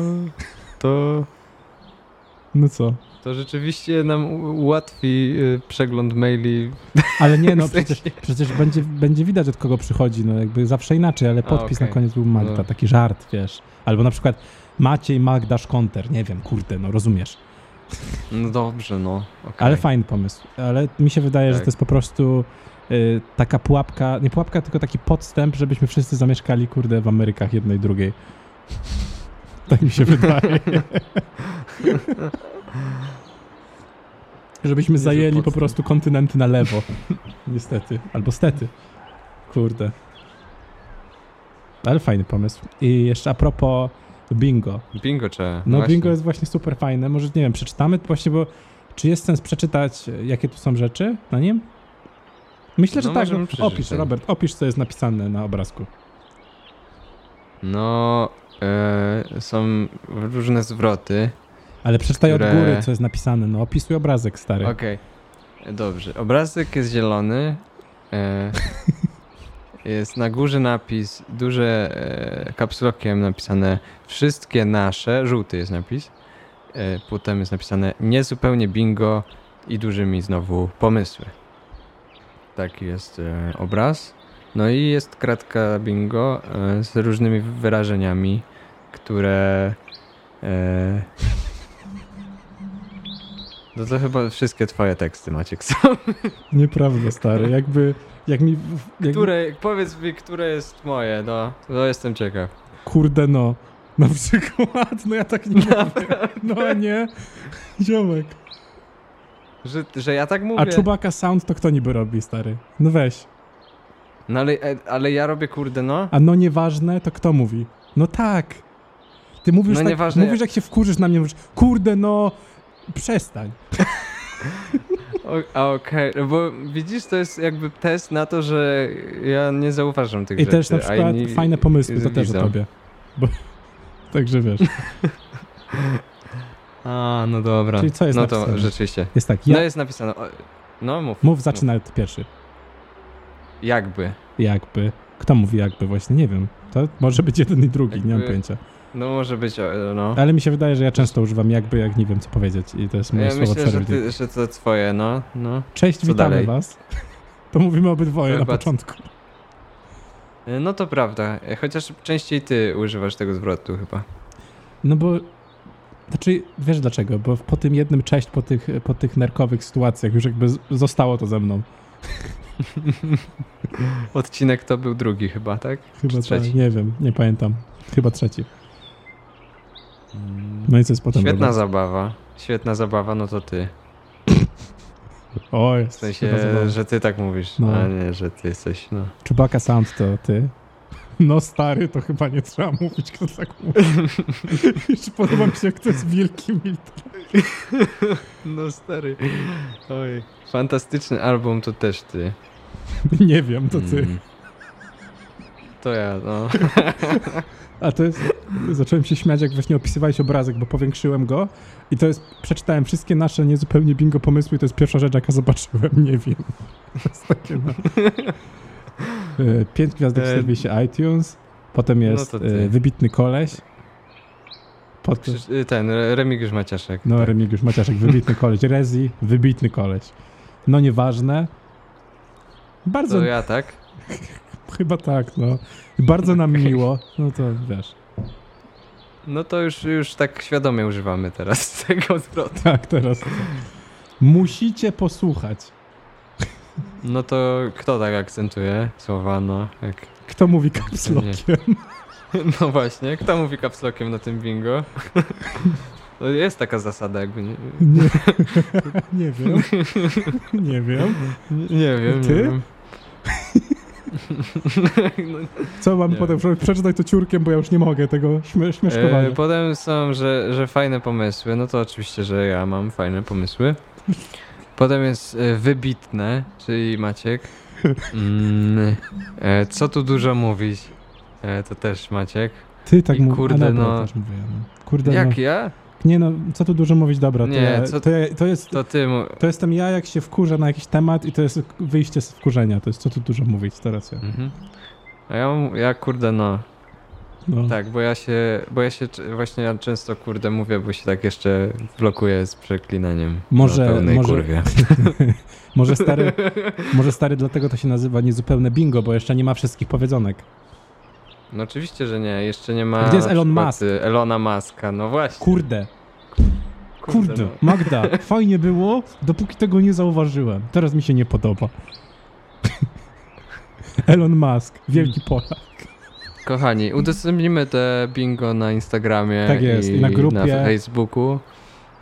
to, No co? To rzeczywiście nam ułatwi y, przegląd maili. Ale nie, no przecież, przecież będzie, będzie widać od kogo przychodzi, no jakby zawsze inaczej, ale A, podpis okej. na koniec był Magda, No. taki żart, wiesz. Albo na przykład Maciej Magda Szkonter, nie wiem, kurde, no rozumiesz. No dobrze, no. okej. Ale fajny pomysł. Ale mi się wydaje, że Tak. to jest po prostu y, taka pułapka, nie pułapka, tylko taki podstęp, żebyśmy wszyscy zamieszkali, kurde, w Amerykach jednej drugiej. tak mi się wydaje. Żebyśmy zajęli po prostu kontynenty na lewo. Niestety. Albo stety. Kurde. Ale fajny pomysł. I jeszcze a propos bingo. Bingo trzeba. No właśnie. bingo jest właśnie super fajne. Może, nie wiem, przeczytamy właśnie, bo czy jest sens przeczytać, jakie tu są rzeczy na nim? Myślę, że No, tak. opisz, Robert, opisz, co jest napisane na obrazku. No, e, są różne zwroty. Ale przeczytaj Które- od góry, co jest napisane. No, opisuj obrazek, stary. Okej, dobrze. Obrazek jest zielony. E, jest na górze napis, duże e, kapslokiem napisane wszystkie nasze, żółty jest napis. E, potem jest napisane niezupełnie bingo i dużymi znowu pomysły. Taki jest e, obraz. No i jest kratka bingo e, z różnymi wyrażeniami, które e, no to chyba wszystkie twoje teksty, Maciek, są. Nieprawda, stary. Jakby, jak mi... Jak Które, powiedz mi, które jest moje, no. No jestem ciekaw. Kurde, no. Na przykład, no ja tak nie mówię. No nie. Ziomek. Że, że ja tak mówię. A Chewbacca Sound to kto niby robi, stary? No weź. No ale, e, ale ja robię kurde, no. A no nieważne, to kto mówi? No tak. Ty mówisz, No tak, nieważne, mówisz jak się wkurzysz na mnie, mówisz, kurde no, przestań. Okej, no bo widzisz, to jest jakby test na to, że ja nie zauważam tych I rzeczy. też na przykład inni fajne pomysły, to też o tobie. Bo, także wiesz, A, no dobra. Czyli co jest no to napisane? rzeczywiście. jest tak, ja, No jest napisane. No mów. mów, zaczynaj od pierwszy. Jakby. Jakby, kto mówi jakby właśnie, nie wiem. To może być jeden i drugi, nie mam Jakby- pojęcia. No może być, no. Ale mi się wydaje, że ja często używam jakby, jak nie wiem co powiedzieć i to jest moje Ja słowo myślę, że, ty, że to twoje, no. no. Cześć, co witamy dalej? was. To mówimy obydwoje na Chyba- początku. E, No to prawda, chociaż częściej ty używasz tego zwrotu chyba. No bo, znaczy, wiesz dlaczego? Bo po tym jednym cześć, po tych, po tych nerkowych sytuacjach już jakby zostało to ze mną. Odcinek to był drugi chyba, tak? Chyba trzeci. trzeci? Nie wiem, nie pamiętam. Chyba trzeci. No i co jest potem? Świetna zabawa. Świetna zabawa, no to ty. Oj, W sensie, że ty tak mówisz, No. a nie, że ty jesteś, no. Chewbacca Sound to ty. No stary, to chyba nie trzeba mówić, kto tak mówi. Jeszcze podoba mi się, jak to jest wielki Milton. No stary. Oj. Fantastyczny album to też ty. Nie wiem, to ty. Mm. To ja, no. A to jest. Zacząłem się śmiać, jak właśnie opisywałeś obrazek, bo powiększyłem go. I to jest. Przeczytałem wszystkie nasze niezupełnie bingo pomysły, i to jest pierwsza rzecz, jaka zobaczyłem. Nie wiem. To jest takie. No. Pięć gwiazdek w E, serwisie iTunes. Potem jest no ty. e, wybitny koleś. Po tym. Krzysz- y, Ten, Re- Remigiusz Maciaszek. No, tak. Remigiusz Maciaszek, wybitny koleś. Rezi, wybitny koleś. No nieważne. Bardzo, To ja, tak? chyba tak, no. Bardzo nam miło. No to wiesz. No to już, już tak świadomie używamy teraz tego zwrotu. Tak, teraz. Musicie posłuchać. No to kto tak akcentuje słowa, no? Jak... Kto mówi kapslokiem? No właśnie, kto mówi kapslokiem na tym bingo? To jest taka zasada jakby, nie, Nie, nie wiem. Nie wiem. nie wiem, Ty? nie wiem. Co mam Nie potem? Przeczytaj to ciurkiem, bo ja już nie mogę tego śmie śmieszkowania. E, potem są, że, że fajne pomysły. No to oczywiście, że ja mam fajne pomysły. Potem jest e, wybitne, czyli Maciek. Mm, e, co tu dużo mówić? E, to też Maciek. Ty tak mówisz. kurde, no. mówię. No. Kurde, Jak no. ja? Nie no, co tu dużo mówić, dobra. To, Nie, ja, co- to, ja, to, jest, To ty. Mu... to jestem ja, jak się wkurzę na jakiś temat i to jest wyjście z wkurzenia. To jest co tu dużo mówić, teraz ja. Mhm. A ja, ja kurde no. No. Tak, bo ja się, bo ja się właśnie ja często kurde mówię, bo się tak jeszcze blokuję z przeklinaniem. Może- może- kurwie. Może stary, może stary, dlatego to się nazywa niezupełne bingo, bo jeszcze nie ma wszystkich powiedzonek. No oczywiście, że nie. Jeszcze nie ma. Gdzie jest Elon przykład, Musk? Elona Muska, no właśnie. Kurde, kurde, no. Magda, fajnie było, dopóki tego nie zauważyłem. Teraz mi się nie podoba. Elon Musk, wielki Polak. Kochani, udostępnimy te bingo na Instagramie Tak jest, i i na grupie. na Facebooku.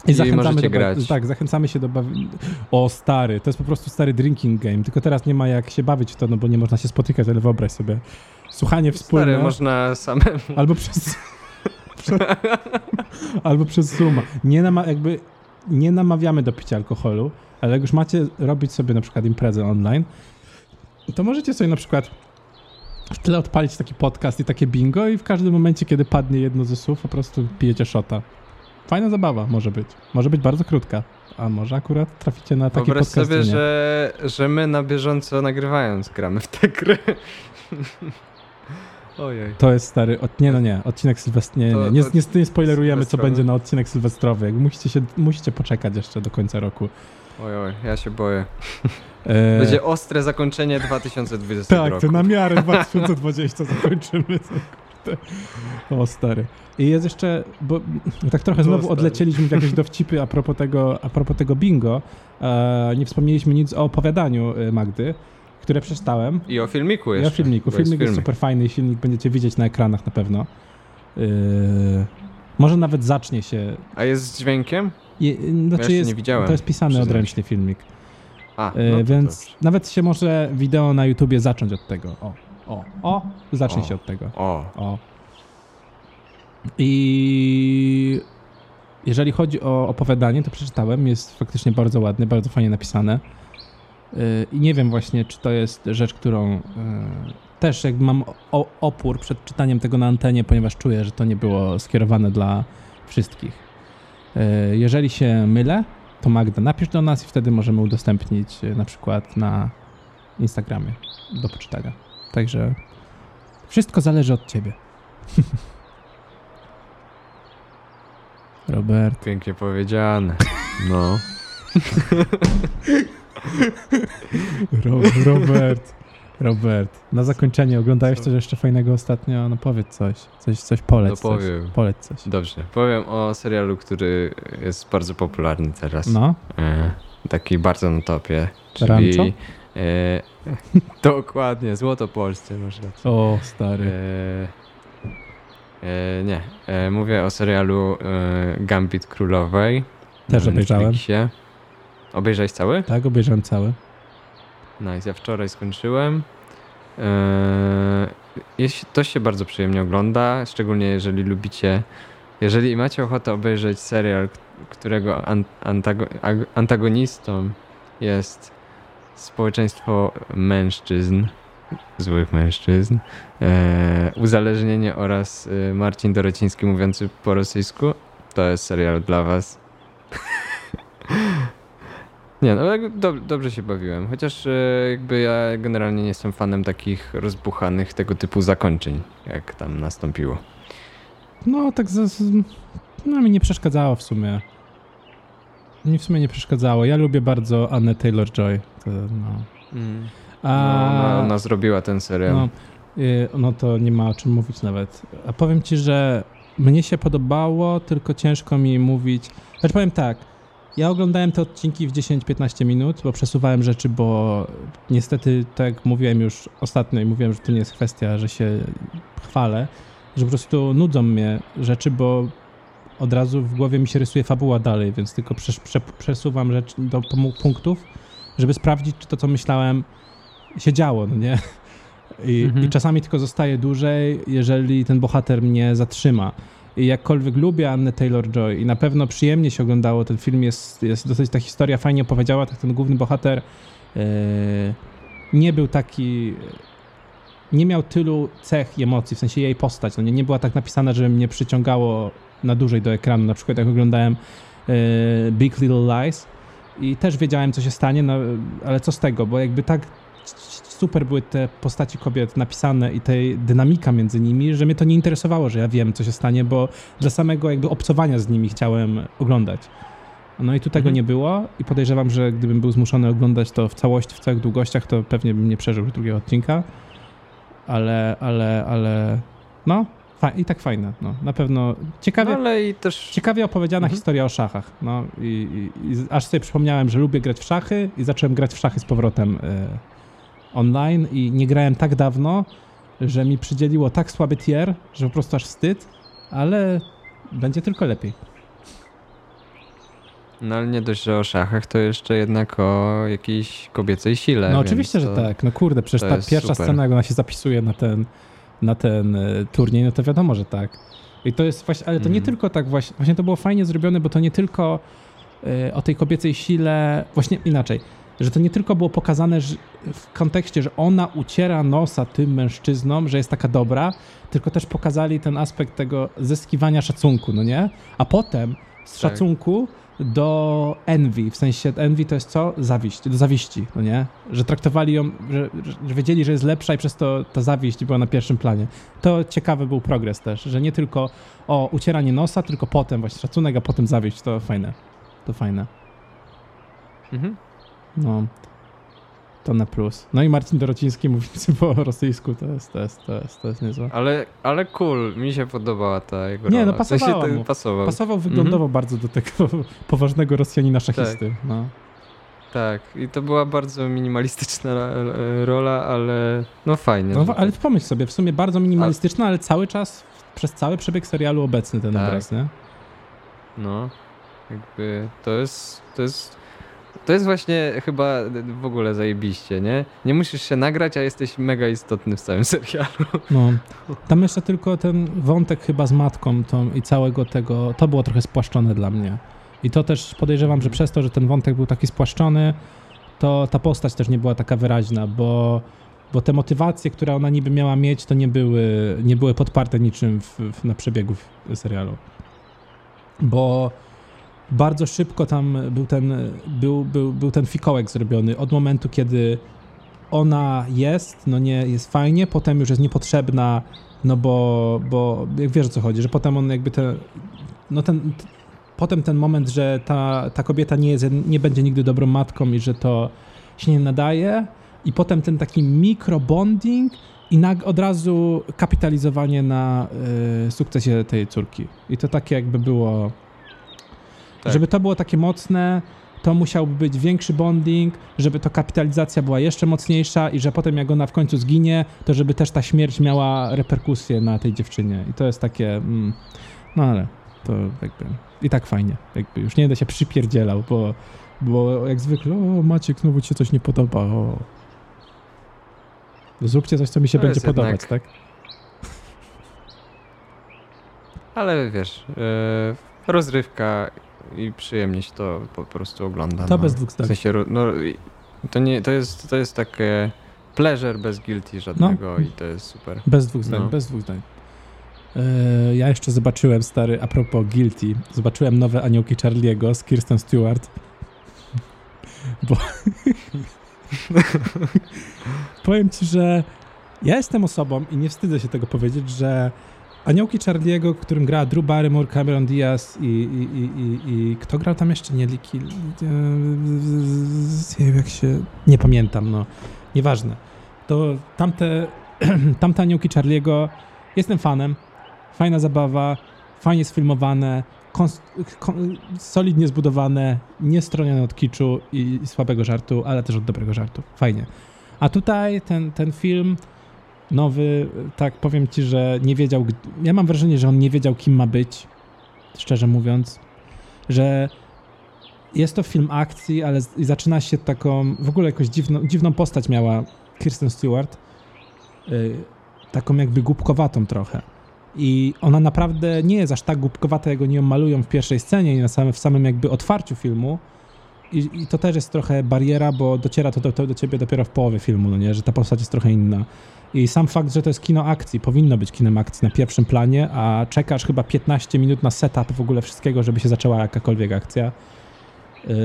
I I zachęcamy do grać. Tak, zachęcamy się do bawienia. O, stary, to jest po prostu stary drinking game. Tylko teraz nie ma jak się bawić w to, no bo nie można się spotykać, ale wyobraź sobie. Słuchanie wspólne. Stary, można samemu. Albo przez. prze, albo przez Zooma. Nie, nama, jakby, nie namawiamy do picia alkoholu, ale jak już macie robić sobie na przykład imprezę online, to możecie sobie na przykład w tle odpalić taki podcast i takie bingo i w każdym momencie, kiedy padnie jedno ze słów, po prostu pijecie shota. Fajna zabawa może być. Może być bardzo krótka, a może akurat traficie na taki Wyobraź podcast. sobie, że, że my na bieżąco nagrywając gramy w tę grę. Ojej. To jest stary, od, nie no nie, odcinek sylwestrowy, nie, nie, nie, nie, nie spoilerujemy co będzie na odcinek sylwestrowy, musicie, się, musicie poczekać jeszcze do końca roku. Oj, oj, ja się boję. E, Będzie ostre zakończenie 2020 tak, roku. to na miarę 2020 zakończymy. O stary. I jest jeszcze, bo tak trochę O, znowu odlecieliśmy w jakieś dowcipy a propos tego, a propos tego bingo. E, nie wspomnieliśmy nic o opowiadaniu e, Magdy, które przeczytałem. I o filmiku Ja jeszcze. o filmiku. Filmik jest filmik. super fajny i filmik będziecie widzieć na ekranach na pewno. Yy, może nawet zacznie się. A jest z dźwiękiem? Je, znaczy jeszcze jest, nie widziałem, To jest pisany przyznam odręcznie filmik. A, Yy, no to więc dobrze. nawet się może wideo na YouTubie zacząć od tego. O, o, o, zacznie O. się od tego. O, O. I jeżeli chodzi o opowiadanie, to przeczytałem, jest faktycznie bardzo ładny, bardzo fajnie napisane. I nie wiem właśnie, czy to jest rzecz, którą yy, też jakby mam opór przed czytaniem tego na antenie, ponieważ czuję, że to nie było skierowane dla wszystkich. Yy, Jeżeli się mylę, to Magda napisz do nas i wtedy możemy udostępnić yy, na przykład na Instagramie do poczytania. Także wszystko zależy od ciebie. Robert. pięknie powiedziane. No. Ro, Robert. Robert. Na zakończenie oglądałeś coś jeszcze fajnego ostatnio? No powiedz coś. Coś, coś poleć. No coś. powiem. Poleć coś. Dobrze. Powiem o serialu, który jest bardzo popularny teraz. No. E, taki bardzo na topie. Czyli, Rancho? E, dokładnie, Złotopolsce masz rację. O, stary. E, e, nie, e, mówię o serialu e, Gambit Królowej. Też obejrzałem. Netflixie. Obejrzałeś cały? Tak, obejrzałem cały. Nice, ja wczoraj skończyłem. Eee, to się bardzo przyjemnie ogląda, szczególnie jeżeli lubicie, jeżeli macie ochotę obejrzeć serial, którego an, antago, ag- antagonistą jest społeczeństwo mężczyzn, złych mężczyzn, eee, uzależnienie oraz e, Marcin Dorociński mówiący po rosyjsku, to jest serial dla was. Nie, no dob- dobrze się bawiłem, chociaż e, jakby ja generalnie nie jestem fanem takich rozbuchanych tego typu zakończeń, jak tam nastąpiło. No, tak z, z, no mi nie przeszkadzało w sumie. Mi w sumie nie przeszkadzało. Ja lubię bardzo Annę Taylor-Joy. To, no. Mm. A, No, ona, ona zrobiła ten serial. no, y, no to nie ma o czym mówić nawet. A powiem ci, że mnie się podobało, tylko ciężko mi mówić. Znaczy powiem tak, ja oglądałem te odcinki w 10-15 minut, bo przesuwałem rzeczy, bo niestety, tak jak mówiłem już ostatnio i mówiłem, że to nie jest kwestia, że się chwalę, że po prostu nudzą mnie rzeczy, bo od razu w głowie mi się rysuje fabuła dalej, więc tylko przesuwam rzeczy do punktów, żeby sprawdzić, czy to, co myślałem, się działo, no nie? I, Mhm. I czasami tylko zostaje dłużej, jeżeli ten bohater mnie zatrzyma. Jakkolwiek lubię Annę Taylor-Joy i na pewno przyjemnie się oglądało, ten film jest, jest dosyć, ta historia fajnie opowiedziała, tak ten główny bohater e, nie był taki, nie miał tylu cech i emocji, w sensie jej postać, no nie, nie była tak napisana, żeby mnie przyciągało na dłużej do ekranu, na przykład jak oglądałem e, Big Little Lies i też wiedziałem, co się stanie, no, ale co z tego, bo jakby tak super były te postaci kobiet napisane i tej dynamika między nimi, że mnie to nie interesowało, że ja wiem, co się stanie, bo dla samego jakby obcowania z nimi chciałem oglądać. No i tu tego Mhm. nie było i podejrzewam, że gdybym był zmuszony oglądać to w całości, w całych długościach, to pewnie bym nie przeżył drugiego odcinka. Ale, ale, ale no, i tak fajne. No, na pewno No, ciekawie, ale i też ciekawie opowiedziana Mhm. historia o szachach. No i, i, i aż sobie przypomniałem, że lubię grać w szachy i zacząłem grać w szachy z powrotem e, online i nie grałem tak dawno, że mi przydzieliło tak słaby tier, że po prostu aż wstyd, ale będzie tylko lepiej. No ale nie dość, że o szachach, to jeszcze jednak o jakiejś kobiecej sile. No oczywiście, że to- tak. No kurde, przecież ta pierwsza super. scena, jak ona się zapisuje na ten, na ten e, turniej, no to wiadomo, że tak. I to jest właśnie, ale to nie Mhm. tylko tak właśnie, właśnie to było fajnie zrobione, bo to nie tylko e, o tej kobiecej sile, właśnie inaczej, że to nie tylko było pokazane że w kontekście, że ona uciera nosa tym mężczyznom, że jest taka dobra, tylko też pokazali ten aspekt tego zyskiwania szacunku, no nie? A potem z Tak. szacunku do envy, w sensie envy to jest co? Zawiść, do zawiści, no nie? Że traktowali ją, że, że wiedzieli, że jest lepsza i przez to ta zawiść była na pierwszym planie. To ciekawy był progres też, że nie tylko o ucieranie nosa, tylko potem właśnie szacunek, a potem zawiść, to fajne. To fajne. Mhm. No. To na plus. No i Marcin Dorociński mówiący po rosyjsku, to jest, to jest, to jest, to jest niezłe. Ale, ale cool, mi się podobała ta jego Nie, rola. no, pasowała w sensie, mu. pasował. Pasował wyglądowo Mhm. bardzo do tego poważnego Rosjanina szachisty. No. Tak, i to była bardzo minimalistyczna e, rola, ale no fajnie. No, ale tak. pomyśl sobie, w sumie bardzo minimalistyczna, ale cały czas, przez cały przebieg serialu obecny ten Tak. obraz, nie? No, jakby to jest, to jest, to jest właśnie chyba w ogóle zajebiście, nie? Nie musisz się nagrać, a jesteś mega istotny w całym serialu. No. Tam jeszcze tylko ten wątek chyba z matką tą, i całego tego, to było trochę spłaszczone dla mnie. I to też podejrzewam, że przez to, że ten wątek był taki spłaszczony, to ta postać też nie była taka wyraźna, bo, bo te motywacje, które ona niby miała mieć, to nie były, nie były podparte niczym w, w, na przebiegu serialu. Bo bardzo szybko tam był ten, był, był, był ten fikołek zrobiony od momentu, kiedy ona jest, no nie, jest fajnie, potem już jest niepotrzebna, no bo, bo jak wiesz o co chodzi, że potem on jakby te, no ten, t, potem ten moment, że ta, ta kobieta nie jest, nie będzie nigdy dobrą matką i że to się nie nadaje i potem ten taki mikrobonding i nag, od razu kapitalizowanie na y, sukcesie tej córki. I to takie jakby było, Tak. żeby to było takie mocne, to musiałby być większy bonding, żeby to kapitalizacja była jeszcze mocniejsza i że potem jak ona w końcu zginie, to żeby też ta śmierć miała reperkusje na tej dziewczynie. I to jest takie, mm, no ale to jakby i tak fajnie. Jakby już nie będę się przypierdzielał, bo, bo jak zwykle, o Maciek, znowu ci się coś nie podoba, o. Zróbcie coś, co mi się To będzie podobać, jednak- tak? Ale wiesz, e, rozrywka i przyjemnie się to po prostu ogląda. To no. bez dwóch W zdań. sensie, ro- no, to, nie, to, jest, to jest takie pleasure bez guilty żadnego i to jest super. Bez dwóch zdań, No. bez dwóch zdań. Yy, ja jeszcze zobaczyłem, stary, a propos Guilty, zobaczyłem nowe Aniołki Charlie'ego z Kirsten Stewart. Bo... Powiem ci, że ja jestem osobą i nie wstydzę się tego powiedzieć, że Aniołki Charlie'ego, którym gra Drew Barrymore, Cameron Diaz i, i, i, i, kto grał tam jeszcze? Nie, Liki, nie wiem jak się, nie pamiętam, no, nieważne. To tamte, tamte Aniołki Charlie'ego, jestem fanem, fajna zabawa, fajnie sfilmowane, solidnie zbudowane, niestronione od kiczu i, i słabego żartu, ale też od dobrego żartu. Fajnie. A tutaj ten, ten film nowy, tak powiem ci, że nie wiedział. Ja mam wrażenie, że on nie wiedział, kim ma być, szczerze mówiąc, że jest to film akcji, ale zaczyna się taką, w ogóle jakąś dziwną, dziwną postać miała Kirsten Stewart, yy, taką jakby głupkowatą trochę. I ona naprawdę nie jest aż tak głupkowata, jak oni ją malują w pierwszej scenie i na samym, w samym jakby otwarciu filmu. I, I, to też jest trochę bariera, bo dociera to do, to do ciebie dopiero w połowie filmu, no nie? że ta postać jest trochę inna. I sam fakt, że to jest kino akcji, powinno być kinem akcji na pierwszym planie, a czekasz chyba 15 minut na setup w ogóle wszystkiego, żeby się zaczęła jakakolwiek akcja. Yy,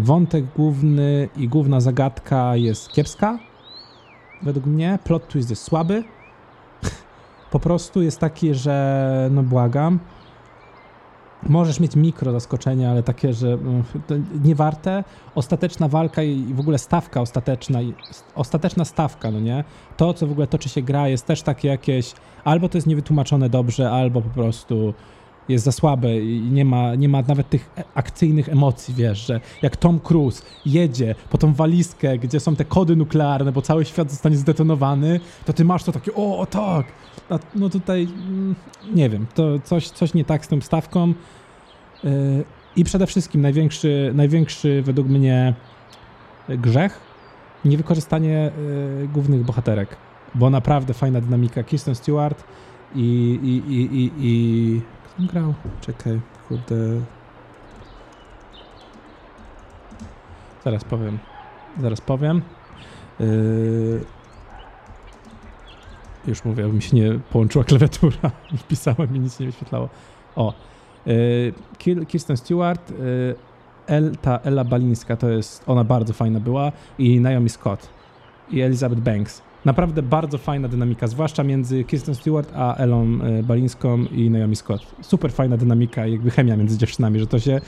wątek główny i główna zagadka jest kiepska, według mnie. Plot twist jest słaby. po prostu jest taki, że no błagam, możesz mieć mikro zaskoczenia, ale takie, że mm, nie warte. Ostateczna walka i w ogóle stawka ostateczna, ostateczna stawka, no nie? To, co w ogóle toczy się gra, jest też takie jakieś, albo to jest niewytłumaczone dobrze, albo po prostu jest za słabe i nie ma, nie ma nawet tych e, akcyjnych emocji, wiesz, że jak Tom Cruise jedzie po tą walizkę, gdzie są te kody nuklearne, bo cały świat zostanie zdetonowany, to ty masz to takie, o tak, no tutaj mm, nie wiem, to coś, coś nie tak z tą stawką yy, i przede wszystkim największy, największy według mnie grzech, niewykorzystanie yy, głównych bohaterek, bo naprawdę fajna dynamika Kirsten Stewart i, i, i, i, i grał? Czekaj, kurde. Zaraz powiem. Zaraz powiem. Yy... Już mówię, mi się nie połączyła klawiatura. Wpisałem i nic nie wyświetlało. O. Yy, Kirsten Stewart, yy, El, ta Ella Balińska, to jest, ona bardzo fajna była i Naomi Scott i Elizabeth Banks. Naprawdę bardzo fajna dynamika, zwłaszcza między Kirsten Stewart a Elą e, Balińską i Naomi Scott. Super fajna dynamika, jakby chemia między dziewczynami, że to się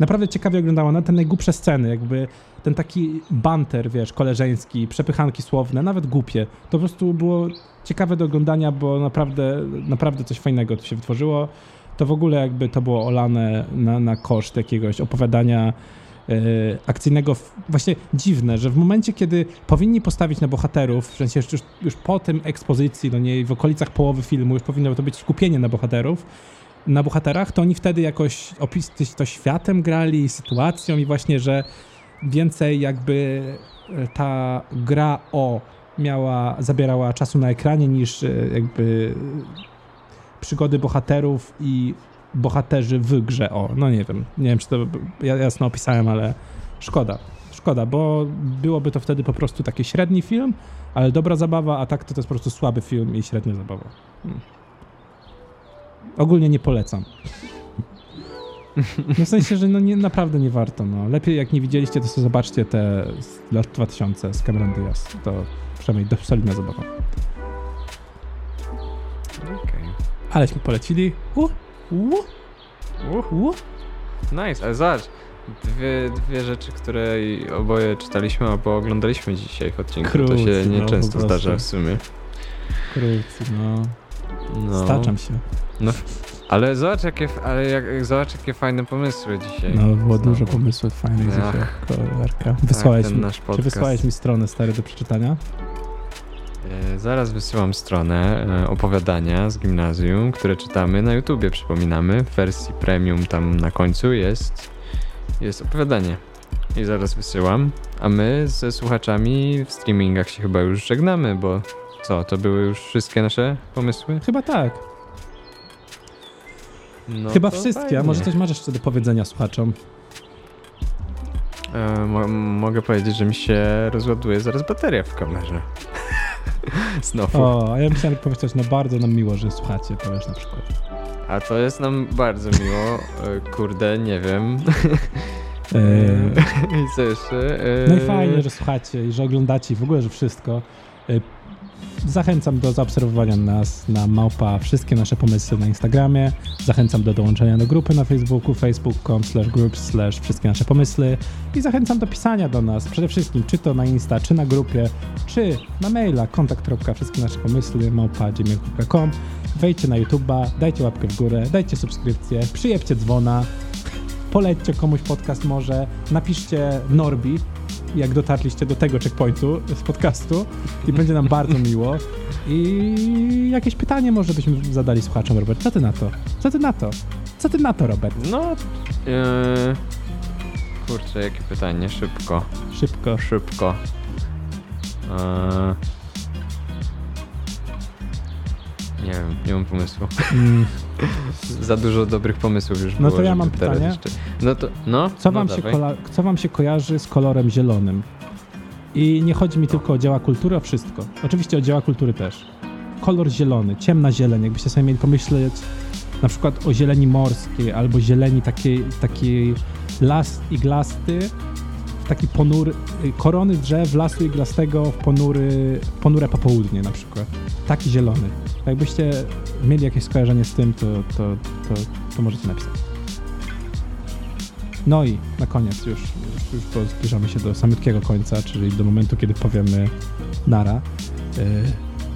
naprawdę ciekawie oglądało. Na te najgłupsze sceny, jakby ten taki banter, wiesz, koleżeński, przepychanki słowne, nawet głupie. To po prostu było ciekawe do oglądania, bo naprawdę, naprawdę coś fajnego tu się wytworzyło. To w ogóle jakby to było olane na, na koszt jakiegoś opowiadania akcyjnego, właśnie dziwne, że w momencie, kiedy powinni postawić na bohaterów, w sensie już, już po tym ekspozycji, no nie, w okolicach połowy filmu już powinno to być skupienie na bohaterów, na bohaterach, to oni wtedy jakoś opis to światem grali, sytuacją i właśnie, że więcej jakby e, ta gra o miała, zabierała czasu na ekranie niż e, jakby przygody bohaterów i bohaterzy w grze. O, no nie wiem, nie wiem, czy to jasno opisałem, ale szkoda. Szkoda, bo byłoby to wtedy po prostu taki średni film, ale dobra zabawa, a tak to, to jest po prostu słaby film i średnia zabawa. Hmm. Ogólnie nie polecam. No w sensie, że no nie, naprawdę nie warto. No. Lepiej jak nie widzieliście, to sobie zobaczcie te z lat 2000 z Cameron Diaz. To przynajmniej dość solidna zabawa. Okay. Aleśmy polecili. Uh. Uh, uh. Nice, ale zobacz, dwie, dwie rzeczy, które oboje czytaliśmy albo oglądaliśmy dzisiaj w odcinku. Krucy, to się nieczęsto no, zdarza w sumie. Krucy, no. no. Staczam się. No, ale zobacz jakie, ale jak, zobacz jakie fajne pomysły dzisiaj. No, było Znowu. dużo pomysłów fajnych dzisiaj. Kolarka. Wysłałeś, tak, mi, czy wysłałeś mi stronę stary do przeczytania? E, zaraz wysyłam stronę e, opowiadania z gimnazjum, które czytamy na YouTubie, przypominamy. W wersji premium tam na końcu jest, jest opowiadanie. I zaraz wysyłam. A my ze słuchaczami w streamingach się chyba już żegnamy, bo co, to były już wszystkie nasze pomysły? Chyba tak. No chyba wszystkie, fajnie. a może coś masz jeszcze do powiedzenia słuchaczom? E, mo mogę powiedzieć, że mi się rozładuje zaraz bateria w kamerze. Znowu. O, a ja myślałem powiedzieć, no bardzo nam miło, że słuchacie, powiesz na przykład. A to jest nam bardzo miło. E, kurde, nie wiem. E, I co jeszcze? No i fajnie, że słuchacie i że oglądacie i w ogóle, że wszystko. Zachęcam do zaobserwowania nas na małpa wszystkie nasze pomysły na Instagramie. Zachęcam do dołączenia do grupy na Facebooku, facebook.com slash groups slash wszystkie nasze pomysły i zachęcam do pisania do nas przede wszystkim, czy to na Insta, czy na grupie, czy na maila kontakt. wszystkie nasze pomysły małpa. Wejdźcie na YouTube'a, dajcie łapkę w górę, dajcie subskrypcję, przyjebcie dzwona, polećcie komuś podcast może, napiszcie Norbi, jak dotarliście do tego checkpointu z podcastu i będzie nam bardzo miło. I jakieś pytanie może byśmy zadali słuchaczom, Robert. Co ty na to? Co ty na to? Co ty na to, Robert? No, yy, kurczę, jakie pytanie, szybko, Szybko. szybko. Yy, nie wiem, nie mam pomysłu. Mm, Za dużo dobrych pomysłów już No było, to ja mam pytanie. Jeszcze... No to, no, co, no wam się kola- co wam się kojarzy z kolorem zielonym? I nie chodzi mi tylko o dzieła kultury, o wszystko. Oczywiście o dzieła kultury też. Kolor zielony, ciemna zieleń, jakbyście sobie mieli pomyśleć na przykład o zieleni morskiej albo zieleni takiej, takiej las iglasty, taki ponury, korony drzew lasu iglastego w ponury, ponure popołudnie na przykład. Taki zielony. Jakbyście mieli jakieś skojarzenie z tym, to, to, to, to możecie napisać. No i na koniec już, już, zbliżamy się do samiutkiego końca, czyli do momentu, kiedy powiemy nara. Yy,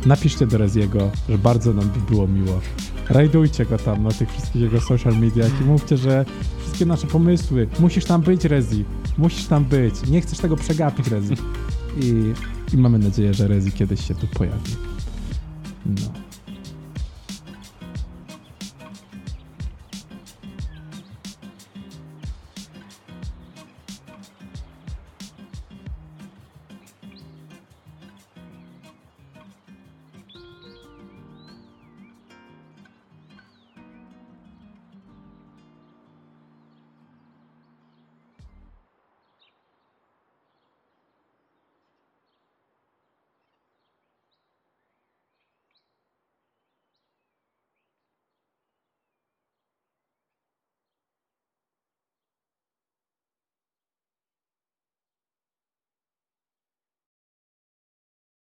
napiszcie do Reziego, że bardzo nam by było miło. Rajdujcie go tam na tych wszystkich jego social mediach i mówcie, że wszystkie nasze pomysły, musisz tam być Rezi, musisz tam być, nie chcesz tego przegapić Rezi. I, I mamy nadzieję, że Rezi kiedyś się tu pojawi. No.